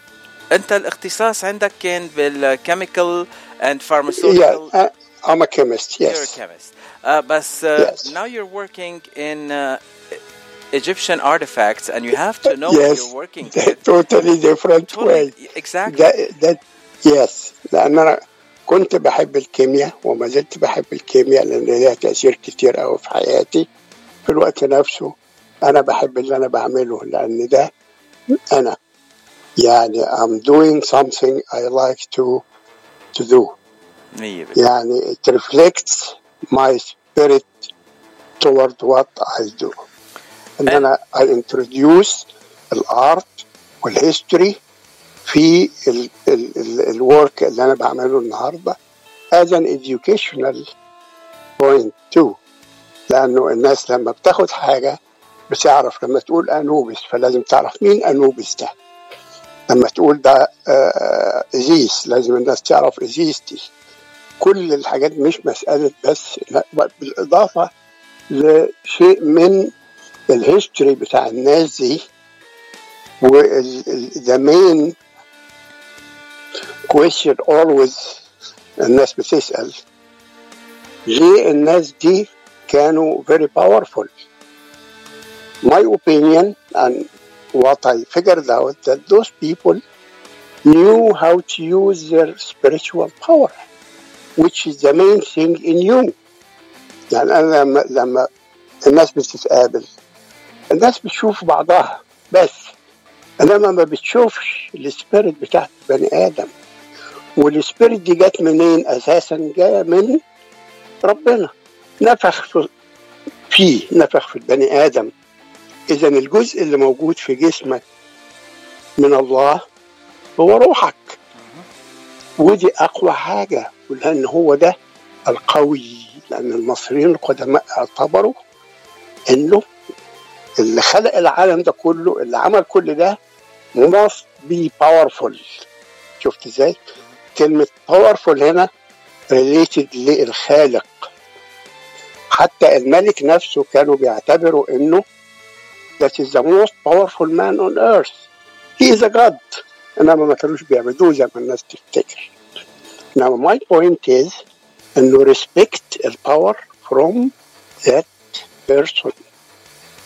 انت الاختصاص عندك كان بال chemical and pharmaceutical I'm a chemist, You're a yes. chemist. Uh, but uh, Yes. now you're working in uh, Egyptian artifacts, and you have to know what yes, you're working with. totally different way. Totally, exactly. ده ده يس لان انا كنت بحب الكيمياء وما زلت بحب الكيمياء لان ليها تاثير كتير قوي في حياتي في الوقت نفسه انا بحب اللي انا بعمله لان ده انا يعني I'm doing something I like to to do مية بالمية. يعني it reflects my spirit toward what I do إن أنا I introduce الارت وال history في ال ال ال ال work اللي أنا بعمله النهارده as an educational point too. لأنه الناس لما بتاخد حاجة بتعرف لما تقول انوبس فلازم تعرف مين انوبس ده. لما تقول ده آه، إزيس لازم الناس تعرف إزيس دي. كل الحاجات مش مسألة بس لا، بالإضافة لشيء من الهيستوري بتاع الناس دي وذا مين question always الناس بتسأل ليه الناس دي كانوا very powerful my opinion and what I figured out that those people knew how to use their spiritual power which is the main thing in you يعني أنا لما لما الناس بتتقابل الناس بتشوف بعضها بس إنما ما بتشوفش ال spirit بتاعت بني آدم. وال spirit دي جت منين؟ أساسا جاية من ربنا. نفخ في- فيه نفخ في البني آدم. اذا الجزء اللي موجود في جسمك من الله هو روحك. ودي أقوى حاجة لأن هو ده القوي لأن المصريين القدماء اعتبروا إنه اللي خلق العالم ده كله اللي عمل كل ده must be powerful. شفت إزاي؟ كلمة powerful هنا related للخالق. حتى الملك نفسه كانوا بيعتبروا إنه is the most powerful man on earth. He is a god. إنما ما كانوش بيعبدوه زي ما الناس تفتكر. انما my point is إنه respect power from that person.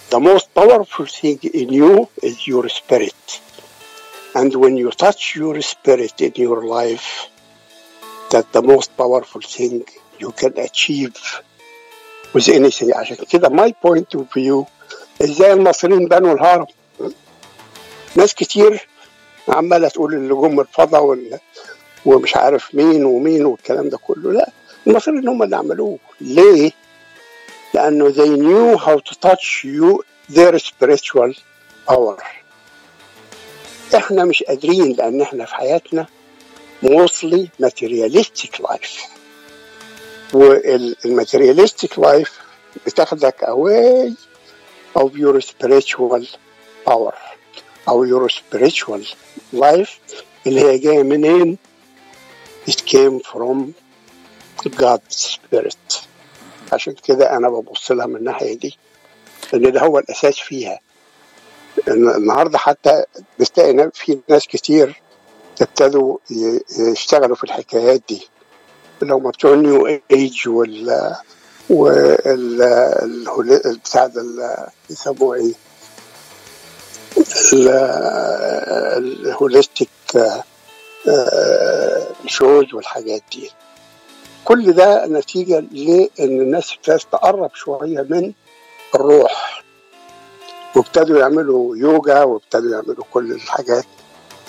The most powerful thing in you is your spirit. And when you touch your spirit in your life, that's the most powerful thing you can achieve with anything. عشان كده my point of view إزاي المصريين بنوا الهرم ناس كتير عمالة تقول اللي جم الفضاء وال- ومش عارف مين ومين والكلام ده كله لا المصريين هم اللي عملوه ليه؟ لأنه they knew how to touch you their spiritual power احنا مش قادرين لأن احنا في حياتنا mostly materialistic life والmaterialistic life بتاخدك away of your spiritual power أو your spiritual life اللي هي جاية منين it came from God's spirit عشان كده أنا ببص لها من الناحية دي ان ده هو الأساس فيها. النهارده حتى بتلاقي في ناس كتير ابتدوا يشتغلوا في الحكايات دي. اللي هم بتوع ال new age وال وال بتاع ده يسموه إيه؟ ال- ال holistic shows والحاجات دي. كل ده نتيجة لأن الناس ابتدت تقرب شوية من الروح. وابتدوا يعملوا يوجا وابتدوا يعملوا كل الحاجات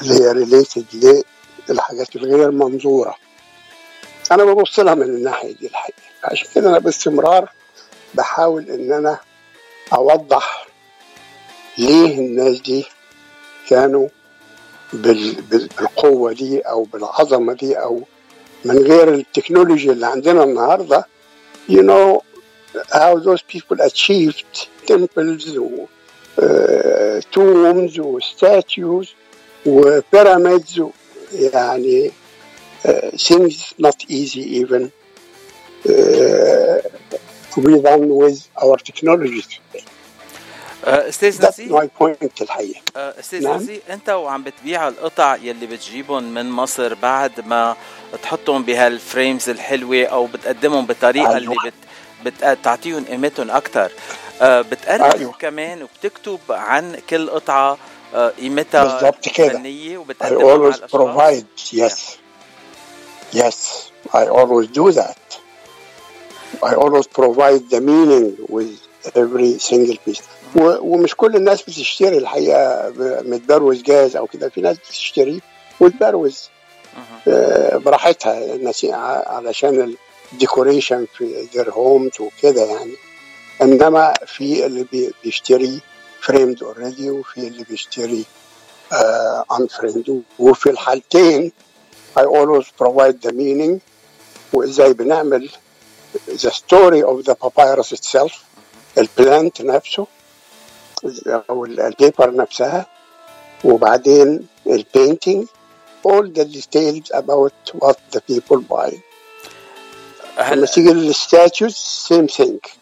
اللي هي ريليتد للحاجات الغير منظورة. أنا ببص لها من الناحية دي الحقيقة. عشان كده أنا باستمرار بحاول إن أنا أوضح ليه الناس دي كانوا بال- بال- بالقوة دي أو بالعظمة دي أو من غير التكنولوجيا اللي عندنا النهارده you know how those people achieved temples و uh, tombs و statues و pyramids و يعني uh, things not easy even uh, to be done with our technology. آه، أستاذ That's نزيه my point الحقيقة. آه، أستاذ نعم. نزيه أنت وعم بتبيع القطع يلي بتجيبهم من مصر بعد ما تحطهم بهالفريمز الحلوة أو بتقدمهم أيوة. اللي بت بتعطيهم قيمتهم أكثر بتألف أيوة. كمان وبتكتب عن كل قطعة آه، قيمتها بالضبط كده. فنية I وبتقدمها مع always provide, yes. Yes, I always do that. I always provide the meaning with every single piece. ومش كل الناس بتشتري الحقيقة ب- متبروز جاهز أو كده. في ناس بتشتري وتبروز. آه، براحتها. الناس علشان ال decoration في their homes وكده يعني. إنما في اللي بي- بيشتري framed already وفي اللي بيشتري unframed وفي الحالتين I always provide the meaning. وإزاي بنعمل the story of the papyrus itself ال plant نفسه. أو ال paper نفسها وبعدين ال painting all the details about what the people buy. لما هلا تيجي لل statues same thing.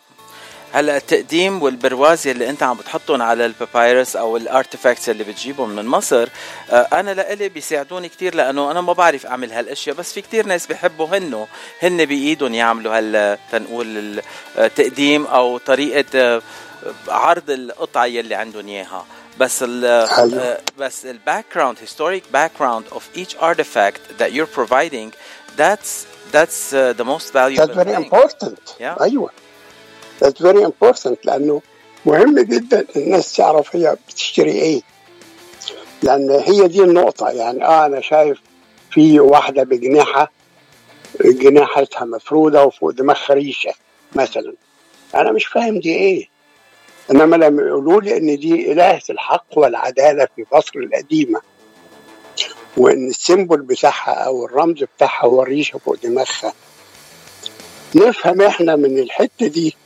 هلا التقديم والبرواز اللي انت عم بتحطهم على ال papyrus أو ال artifacts اللي بتجيبهم من مصر آه، أنا لإلي بيساعدوني كتير لأنه أنا ما بعرف أعمل هالأشياء بس في كتير ناس بيحبوا هنو هن بإيدهم يعملوا هال تنقول التقديم أو طريقة آه، عرض القطعة يلي عندهم إياها بس ال. آه، بس ال background of each artifact that you're providing that's that's uh, the most valuable That's very thing. important Yeah. أيوه That's very important لأنه مهم جدا الناس تعرف هي بتشتري إيه. لأن هي دي النقطة. يعني آه أنا شايف في واحدة بجناحة جناحتها مفرودة وفوق دماغها ريشة مثلا. أنا مش فاهم دي إيه. إنما لما يقولوا لي إن دي الهة الحق والعدالة في مصر القديمة. وإن السيمبل بتاعها أو الرمز بتاعها هو الريشة فوق دماغها. نفهم إحنا من الحتة دي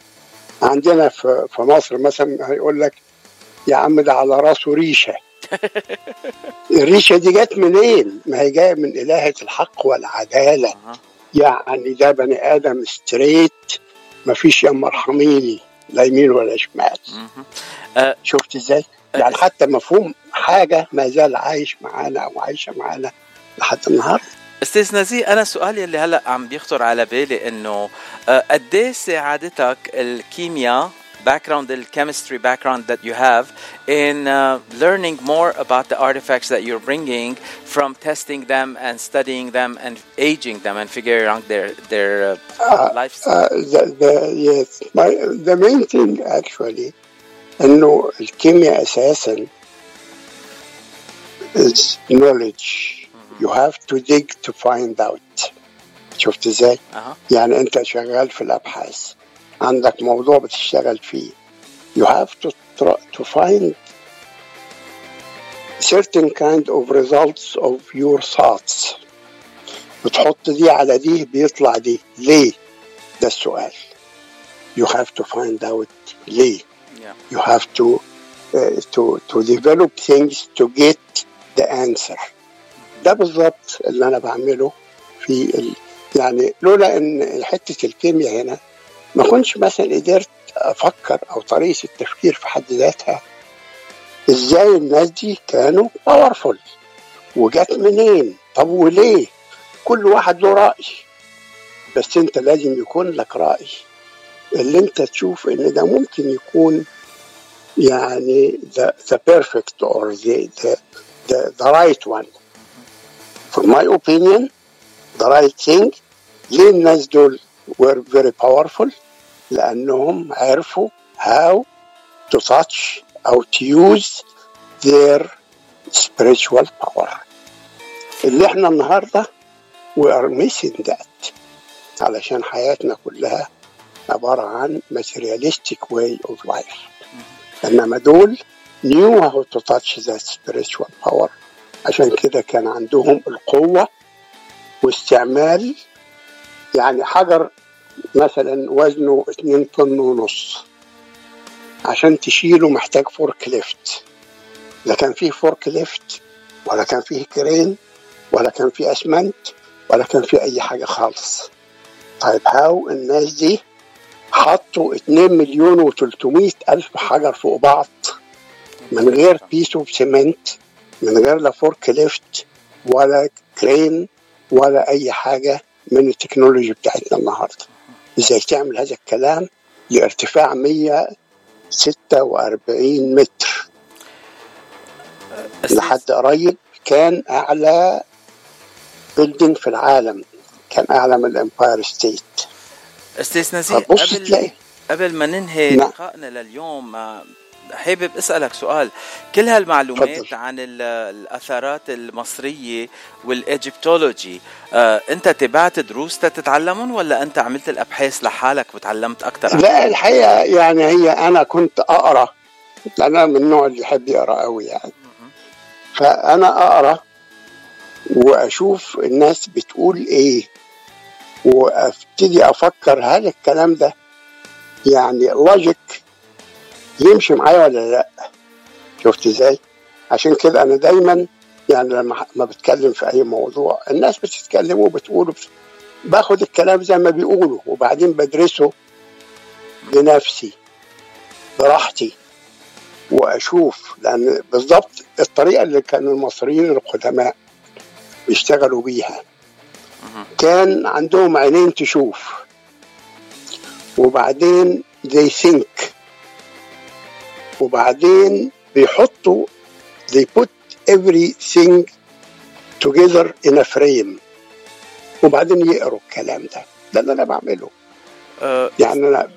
عندنا في في مصر مثلا هيقول لك يا عم ده على راسه ريشة الريشة دي جت منين؟ ما هي جاية من إلهة الحق والعدالة. يعني ده بني آدم ستريت ما فيش يا مرحميني لا يمين ولا شمال. آه، شفت إزاي؟ يعني حتى مفهوم حاجة ما زال عايش معانا أو عايشة معانا لحد النهارده استاذ نزيه انا سؤالي اللي هلا عم بيخطر على بالي انه آه، قد ايه ساعدتك الكيمياء background the chemistry background that you have in uh, learning more about the artifacts that you're bringing from testing them and studying them and aging them and figuring out their their uh, life Uh, the, the, yes, my, the main thing actually انه الكيمياء اساسا is knowledge you have to dig to find out شفت ازاي؟ أها. يعني انت شغال في الابحاث عندك موضوع بتشتغل فيه you have to try to find certain kind of results of your thoughts بتحط دي على دي بيطلع دي ليه؟ ده السؤال you have to find out ليه Yeah. you have to uh, to to develop things to get the answer ده بالظبط اللي أنا بعمله في ال... يعني لولا إن حتة الكيمياء هنا ما كنتش مثلا قدرت أفكر أو طريقة التفكير في حد ذاتها. إزاي الناس دي كانوا باورفول وجت منين؟ طب وليه؟ كل واحد له رأي. بس أنت لازم يكون لك رأي. اللي أنت تشوف إن ده ممكن يكون يعني or the, the, the, the right one. For my opinion the right thing ليه الناس دول were very powerful لأنهم عرفوا how to touch أو to use their spiritual power اللي إحنا النهاردة we are missing that علشان حياتنا كلها عبارة عن materialistic way of life إنما دول knew how to touch that spiritual power عشان كده كان عندهم القوة واستعمال يعني حجر مثلا وزنه 2 طن ونص عشان تشيله محتاج fork lift لا كان فيه fork lift ولا كان فيه crane ولا كان فيه اسمنت ولا كان في أي حاجة خالص. طيب how الناس دي حطوا 2 مليون و300 ألف حجر فوق بعض من غير piece of cement من غير لا forklift ولا crane ولا أي حاجة من ال technology بتاعتنا النهارده. إزاي تعمل هذا الكلام لارتفاع 146 متر. لحد قريب كان أعلى building في العالم. كان أعلى من ال Empire State أستاذ نزيه قبل تلاقي قبل ما ننهي نعم. لقائنا لليوم آه، حابب اسألك سؤال. كل هالمعلومات. عن ال- الآثارات المصرية وال Egyptology آه، أنت تبعت دروس تتعلمهم ولا أنت عملت الأبحاث لحالك وتعلمت أكثر لا الحقيقة يعني هي أنا كنت أقرأ لأن أنا من النوع اللي يحب يقرأ قوي يعني. فأنا أقرأ وأشوف الناس بتقول إيه وأبتدي أفكر هل الكلام ده يعني لوجيك يمشي معايا ولا لا؟ شفت إزاي؟ عشان كده أنا دايما يعني لما ما بتكلم في أي موضوع الناس بتتكلم وبتقول وبت- باخد الكلام زي ما بيقولوا وبعدين بدرسه بنفسي براحتي وأشوف لأن بالضبط الطريقة اللي كان المصريين القدماء بيشتغلوا بيها. كان عندهم عينين تشوف وبعدين they think وبعدين بيحطوا they put everything together in a frame. وبعدين يقروا الكلام ده. ده اللي أنا بعمله. آه، يعني أنا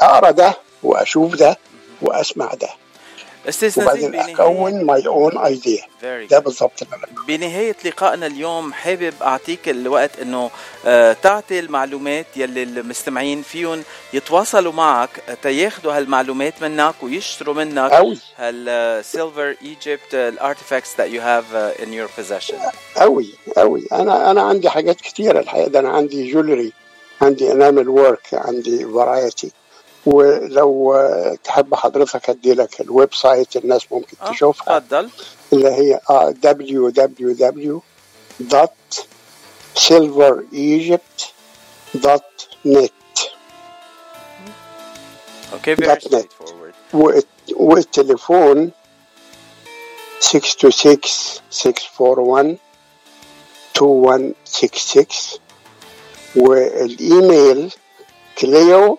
اقرا ده وأشوف ده وأسمع ده. وبعدين أكون my own idea ده. بالظبط أنا بنهاية لقائنا اليوم حابب أعطيك الوقت أنه آه، تعطي المعلومات يلي المستمعين فيهم يتواصلوا معك تياخدوا هالمعلومات منك ويشتروا منك أوي. هال Silver Egypt ال artifacts that you have uh, in your possession. قوي قوي أنا أنا عندي حاجات كتيرة الحقيقة. ده أنا عندي jewelry عندي enamel work عندي variety ولو تحب حضرتك أدي لك ال website الناس ممكن آه، تشوفها تفضل. اللي هي www.silveregypt.net okay straightforward. والت- والتليفون 626 641 2166 وال email Cleo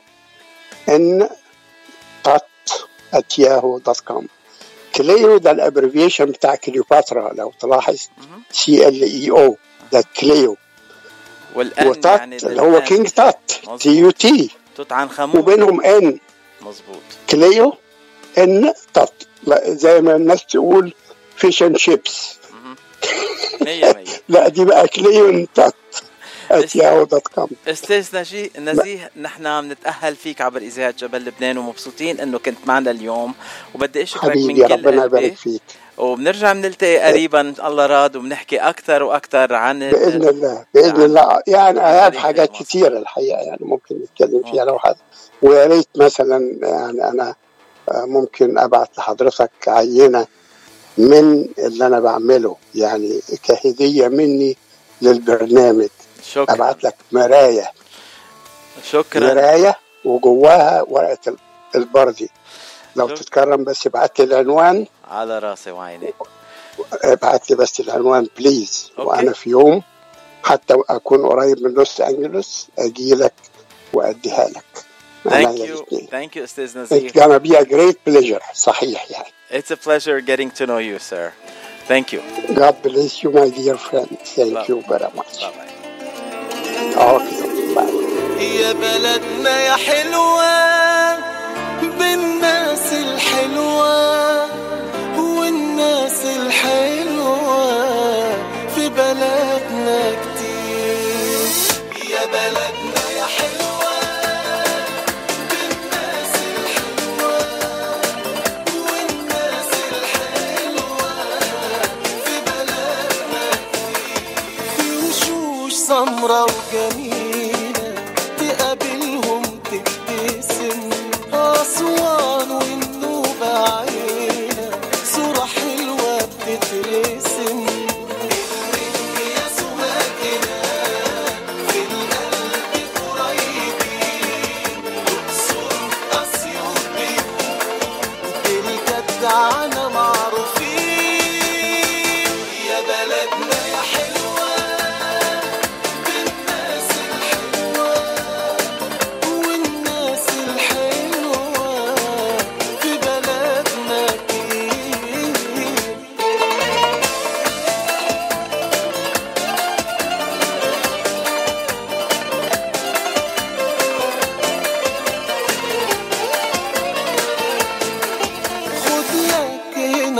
Tut com Cleo ده ال abbreviation بتاع كليوباترا لو تلاحظ C L E O ده Cleo وال n و Tut يعني اللي هو King Tut. T U T توت عنخ وبينهم n مظبوط. Cleo n لا زي ما الناس تقول fish and chips مية مية. لا دي بقى Cleo n Tut com. أستاذ نجي نزيه نحن بنتأهل فيك عبر إذاعة جبل لبنان ومبسوطين إنه كنت معنا اليوم. وبدي اشكرك من كل ربنا يبارك فيك. وبنرجع بنلتقي قريبا الله راد وبنحكي أكثر وأكثر عن بإذن الله بإذن الله. يعني تاريخ حاجات مصر. كتيرة الحقيقة يعني ممكن نتكلم فيها لو حد ويا ريت مثلا يعني أنا آه، ممكن ابعت لحضرتك عينة من اللي أنا بعمله يعني كهدية مني للبرنامج. شكرا. ابعت لك مرايه شكرا. مرايه وجواها ورقة ال- البردي. لو شكرا. تتكرم بس ابعت لي العنوان. على راسي وعيني. ابعت لي بس العنوان please okay. وأنا في يوم حتى أكون قريب من لوس أنجلوس أجي لك وأديها لك. عينيا يو الاتنين. Thank you أستاذ It's gonna be a great pleasure. صحيح يعني. It's a pleasure getting to know you sir. Thank you. God bless you my dear friend. Thank Bye. you very much. Bye bye يا بلدنا يا حلوة بالناس الحلوة والناس الحلوة في بلدنا سمرة وجميلة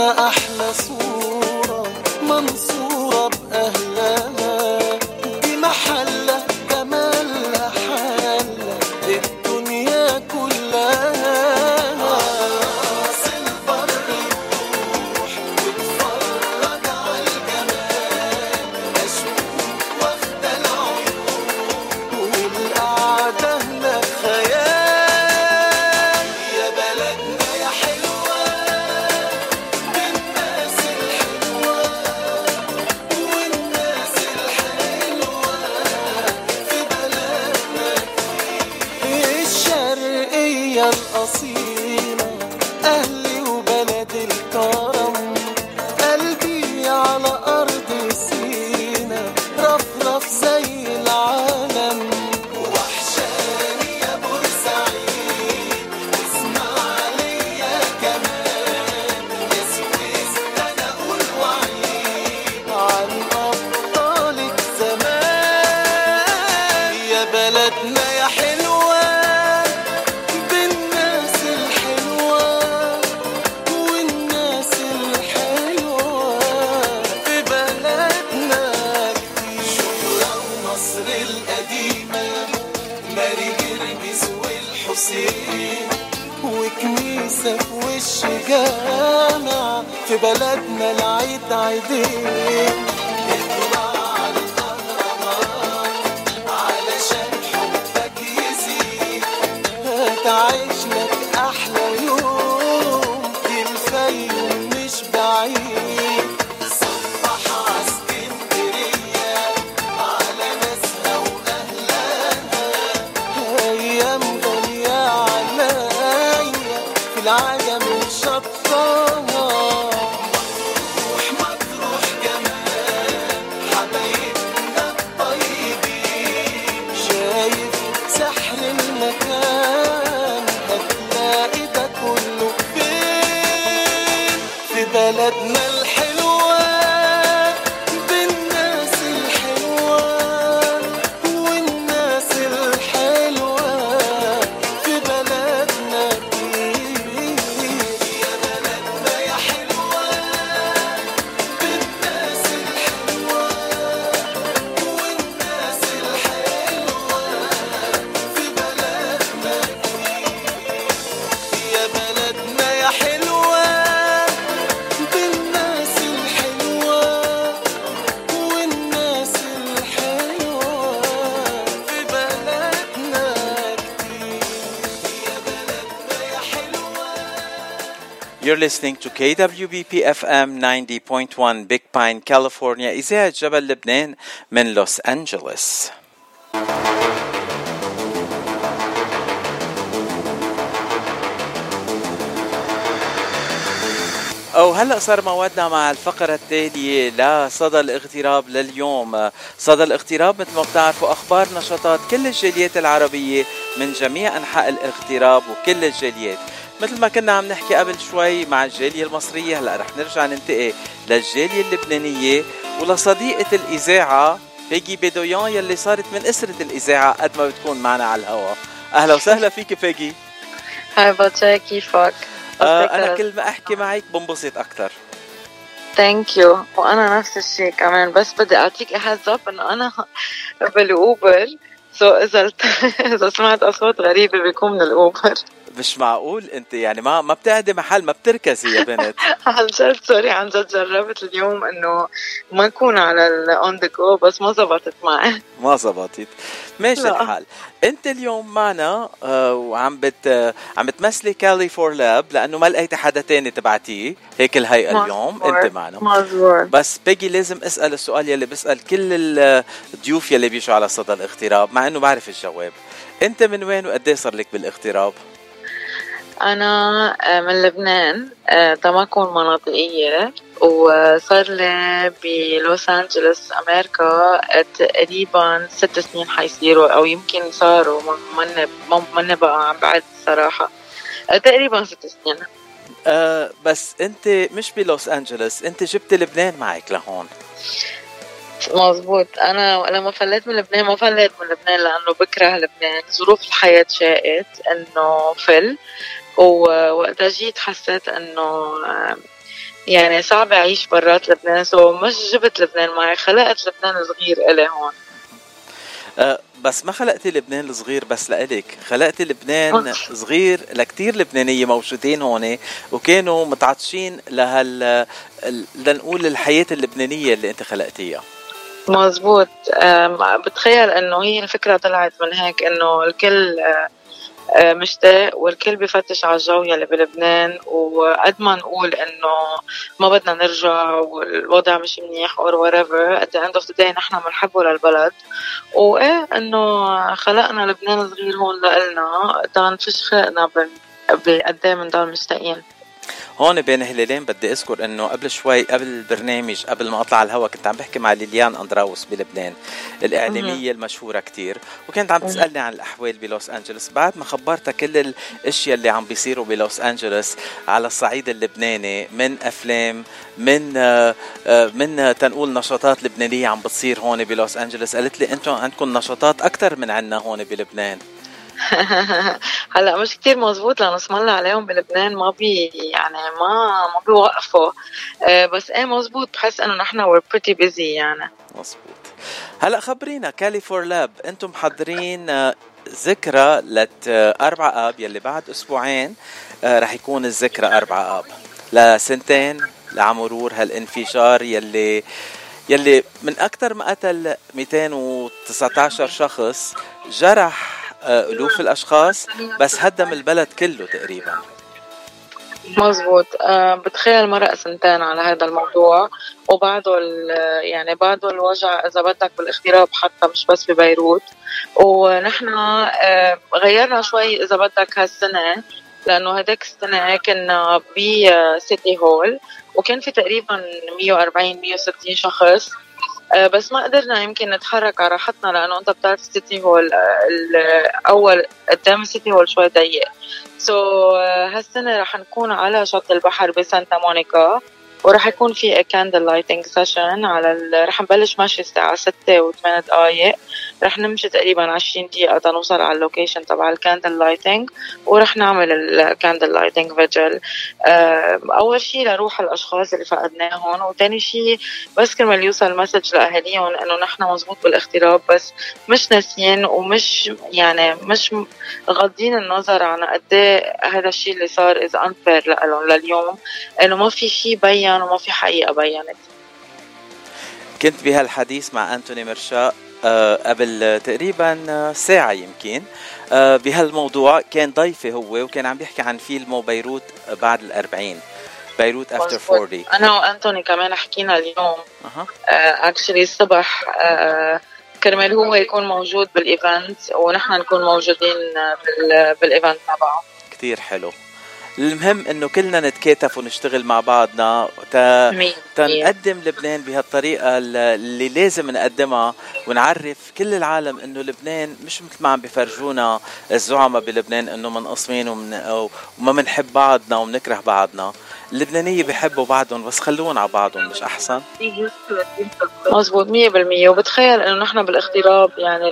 أنا أحلى صورة listening to KWBP FM 90.1 Big Pine, California, إذاعة جبل لبنان من لوس أنجلوس. أو هلا صار موعدنا مع الفقرة التالية. لصدى الاغتراب لليوم. صدى الاغتراب مثل ما بتعرفوا أخبار نشاطات كل الجاليات العربية من جميع أنحاء الاغتراب وكل الجاليات. مثل ما كنا عم نحكي قبل شوي مع الجالية المصرية هلا رح نرجع ننتقل للجالية اللبنانية ولصديقة الإذاعة بيجي بيدويان يلي صارت من أسرة الإذاعة قد ما بتكون معنا على الهواء أهلا وسهلا فيك بيجي Hi باتشا كيفك؟ آه أنا كل ما أحكي معك بنبسط أكتر. Thank you وأنا نفس الشيء كمان بس بدي أعطيك heads up إنه أنا بال Uber so إذا إذا سمعت أصوات غريبة بيكون من ال Uber. مش معقول انت يعني ما ما بتقعدي محل ما بتركزي يا بنت. عن جد sorry عن جد جربت اليوم انه ما اكون على ال on the go بس ما زبطت معي. ما زبطت. ماشي لا. الحال. انت اليوم معنا آه، وعم بت آه، عم بتمثلي Cali for Leb لأنه ما لقيتي حدا تاني تبعتيه هيك الهيئة اليوم. مزبوط. انت معنا. مزبوط بس بيجي لازم اسأل السؤال يلي بسال كل الضيوف يلي بيجوا على صدى الاغتراب مع إنه بعرف الجواب. انت من وين وقد صار لك بالاغتراب؟ أنا آه، من لبنان آه، تما اكون مناطقية وصار لي بلوس أنجلوس أمريكا تقريبا ست سنين حيصيروا أو يمكن صاروا ماني بقى عم بعد صراحة. آه، تقريبا ست سنين. آه بس أنت مش بلوس أنجلوس أنت جبت لبنان معك لهون. مزبوط أنا لما فليت من لبنان ما فليت من لبنان لأنه بكره لبنان ظروف الحياة شاءت إنه فل. ووقتها جيت حسيت إنه آه، يعني صعب أعيش برات لبنان so مش جبت لبنان معي خلقت لبنان صغير إلي هون. أه بس ما خلقتي لبنان الصغير بس لإلك خلقتي لبنان صغير لكتير لبنانية موجودين هون وكانوا متعطشين لهال ال- لنقول الحياة اللبنانية اللي أنت خلقتيها. مزبوط. بتخيل إنه هي الفكرة طلعت من هيك إنه الكل أه، مشتاق والكل بفتش على الجو يلي بلبنان. وقد ما نقول إنه ما بدنا نرجع والوضع مش منيح or whatever at the of the day نحن بنحبه للبلد. وإيه إنه خلقنا لبنان صغير هون لإلنا. تنفش خلقنا بن بقد إيه بنضل مشتاقين هون بين هلالين بدي أذكر إنه قبل شوي قبل البرنامج قبل ما أطلع على الهواء كنت عم بحكي مع ليليان أندراوس بلبنان الإعلامية المشهورة كتير. وكانت عم تسألني عن الأحوال بلوس أنجلوس. بعد ما خبرتها كل الأشياء اللي عم بيصيروا بلوس أنجلوس على الصعيد اللبناني من أفلام من آه، آه، من تنقول نشاطات لبنانية عم بتصير هون بلوس أنجلوس قالت لي أنتم عندكم نشاطات أكثر من عنا هون بلبنان. هلا مش كتير مزبوط لأنه اسم الله عليهم بلبنان ما بي يعني ما ما بيوقفوا آه، بس إيه مزبوط بحس إنه نحن we're pretty busy يعني. مظبوط. هلا خبرينا. كالي فور لاب أنتم محضرين آه، ذكرى لت آه، أربعة آب يلي بعد أسبوعين آه، رح يكون الذكرى أربعة آب. لسنتين لعمرور هالانفجار يلي يلي من أكثر ما قتل 219 شخص جرح آه، ألوف الأشخاص بس هدم البلد كله تقريبا. مزبوط أه بتخيل مرق سنتين على هذا الموضوع. وبعده يعني بعده الوجع إذا بدك بالاغتراب حتى مش بس ببيروت ونحن أه غيرنا شوي إذا بدك هالسنة لأنه هداك السنة كنا بسيتي هول وكان في تقريبا 140 160 شخص. آه، بس ما قدرنا يمكن نتحرك على راحتنا لأنه أنت بتعرف ال city hall آه، الأول قدام ال city hall شوي ضيق. so so, هالسنة رح نكون على شط البحر بسانتا مونيكا ورح يكون في candle lighting session على ال... رح نبلش مشي الساعة ستة وثمان دقايق. رح نمشي تقريبا عشرين دقيقة تنوصل على ال location تبع ال candle lighting ورح نعمل ال candle lighting vigil. أول شيء لروح الأشخاص اللي فقدناهم وتاني شيء بس كرمال يوصل message لأهاليهم إنه نحن مزبوط بالاغتراب بس مش ناسيين ومش يعني مش غاضين النظر عن قد إيه هذا الشيء اللي صار is unfair لهم لليوم إنه ما في شيء بين وما في حقيقة بينت. كنت بهالحديث مع أنتوني مرشا. آه، قبل تقريبا آه، ساعة يمكن. آه، بهالموضوع كان ضيفي هو وكان عم بيحكي عن فيلمه بيروت بعد الأربعين. بيروت after مزبوط. 40 أنا وأنتوني كمان حكينا اليوم. actually الصبح آه، كرمال هو يكون موجود بال event ونحن نكون موجودين آه، بال- بال event تبعه. كتير حلو. المهم إنه كلنا نتكاتف ونشتغل مع بعضنا. تا مية. تنقدم لبنان بهالطريقة اللي لازم نقدمها ونعرف كل العالم إنه لبنان مش مثل ما عم بفرجونا الزعماء بلبنان إنه منقسمين ومن وما بنحب بعضنا وبنكره بعضنا. اللبنانية بيحبوا بعضهم بس خلوهم على بعضهم مش أحسن. مزبوط مية بالمية. وبتخيل إنه نحن بالاغتراب يعني.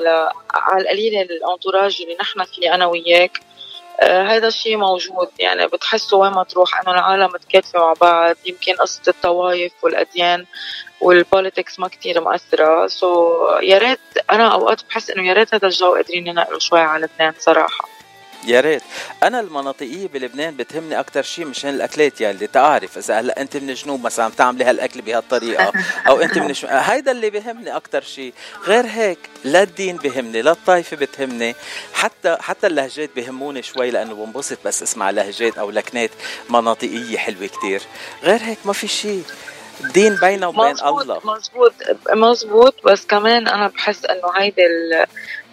على القليل ال entourage اللي نحن فيه أنا وياك هذا الشيء موجود. يعني بتحسه وين ما تروح إنه العالم متكاتفة مع بعض. يمكن قصة الطوائف والأديان وال politics ما كتير مأثرة so, يا ريت أنا أوقات بحس إنه يا ريت هذا الجو قادرين ننقله شوي على لبنان صراحة. يا ريت. أنا المناطقية بلبنان بتهمني أكثر شيء مشان الأكلات يلي تعرف. إذا هلأ أنت من الجنوب مثلا بتعملي هالأكل بهالطريقة؟ أو أنت من الشم... هيدا اللي بهمني أكثر شيء غير هيك لا الدين بهمني لا الطائفة بتهمني. حتى حتى اللهجات بهموني شوي لأنه بنبسط بس أسمع لهجات أو لكنات مناطقية حلوة كتير. غير هيك ما في شيء الدين بينه وبين مزبوط الله مزبوط مزبوط بس كمان أنا بحس إنه هيدي.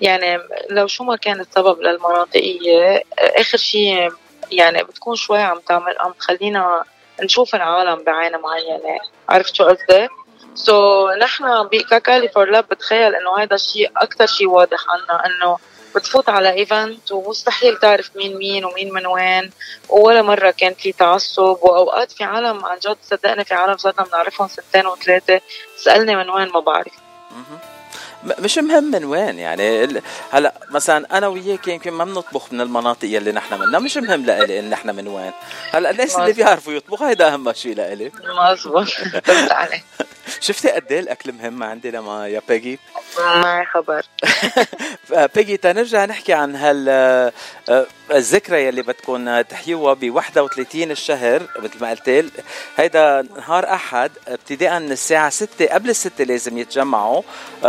يعني لو شو ما كان السبب للمناطقية آخر شيء يعني بتكون شوي عم تعمل عم تخلينا نشوف العالم بعين معينة عرفت شو قصدي؟ so, نحن ك Cali for Leb بتخيل إنه هذا الشيء أكثر شيء واضح عنا إنه بتفوت على event ومستحيل تعرف مين مين ومين من وين. ولا مرة كان في تعصب. وأوقات في عالم عن جد صدقني في عالم صرنا بنعرفهم سنتين وثلاثة. تسألني من وين ما بعرف. مش مهم من وين يعني ال- هلا مثلا أنا وياك يمكن ما بنطبخ من المناطق يلي نحن منها مش مهم لإلي إن نحن من وين. هلا الناس اللي. بيعرفوا يطبخوا؟ هيدا أهم شيء لإلي. عليك شفتي قد إيه الأكل مهم عندي لما يا بيجي؟ معي خبر. بيجي تنرجع نحكي عن هال آه، آه، الذكرى يلي بدكم تحيوها ب 31 الشهر مثل ما قلت. هيدا نهار أحد ابتداء من الساعة 6 قبل الستة لازم يتجمعوا. آه،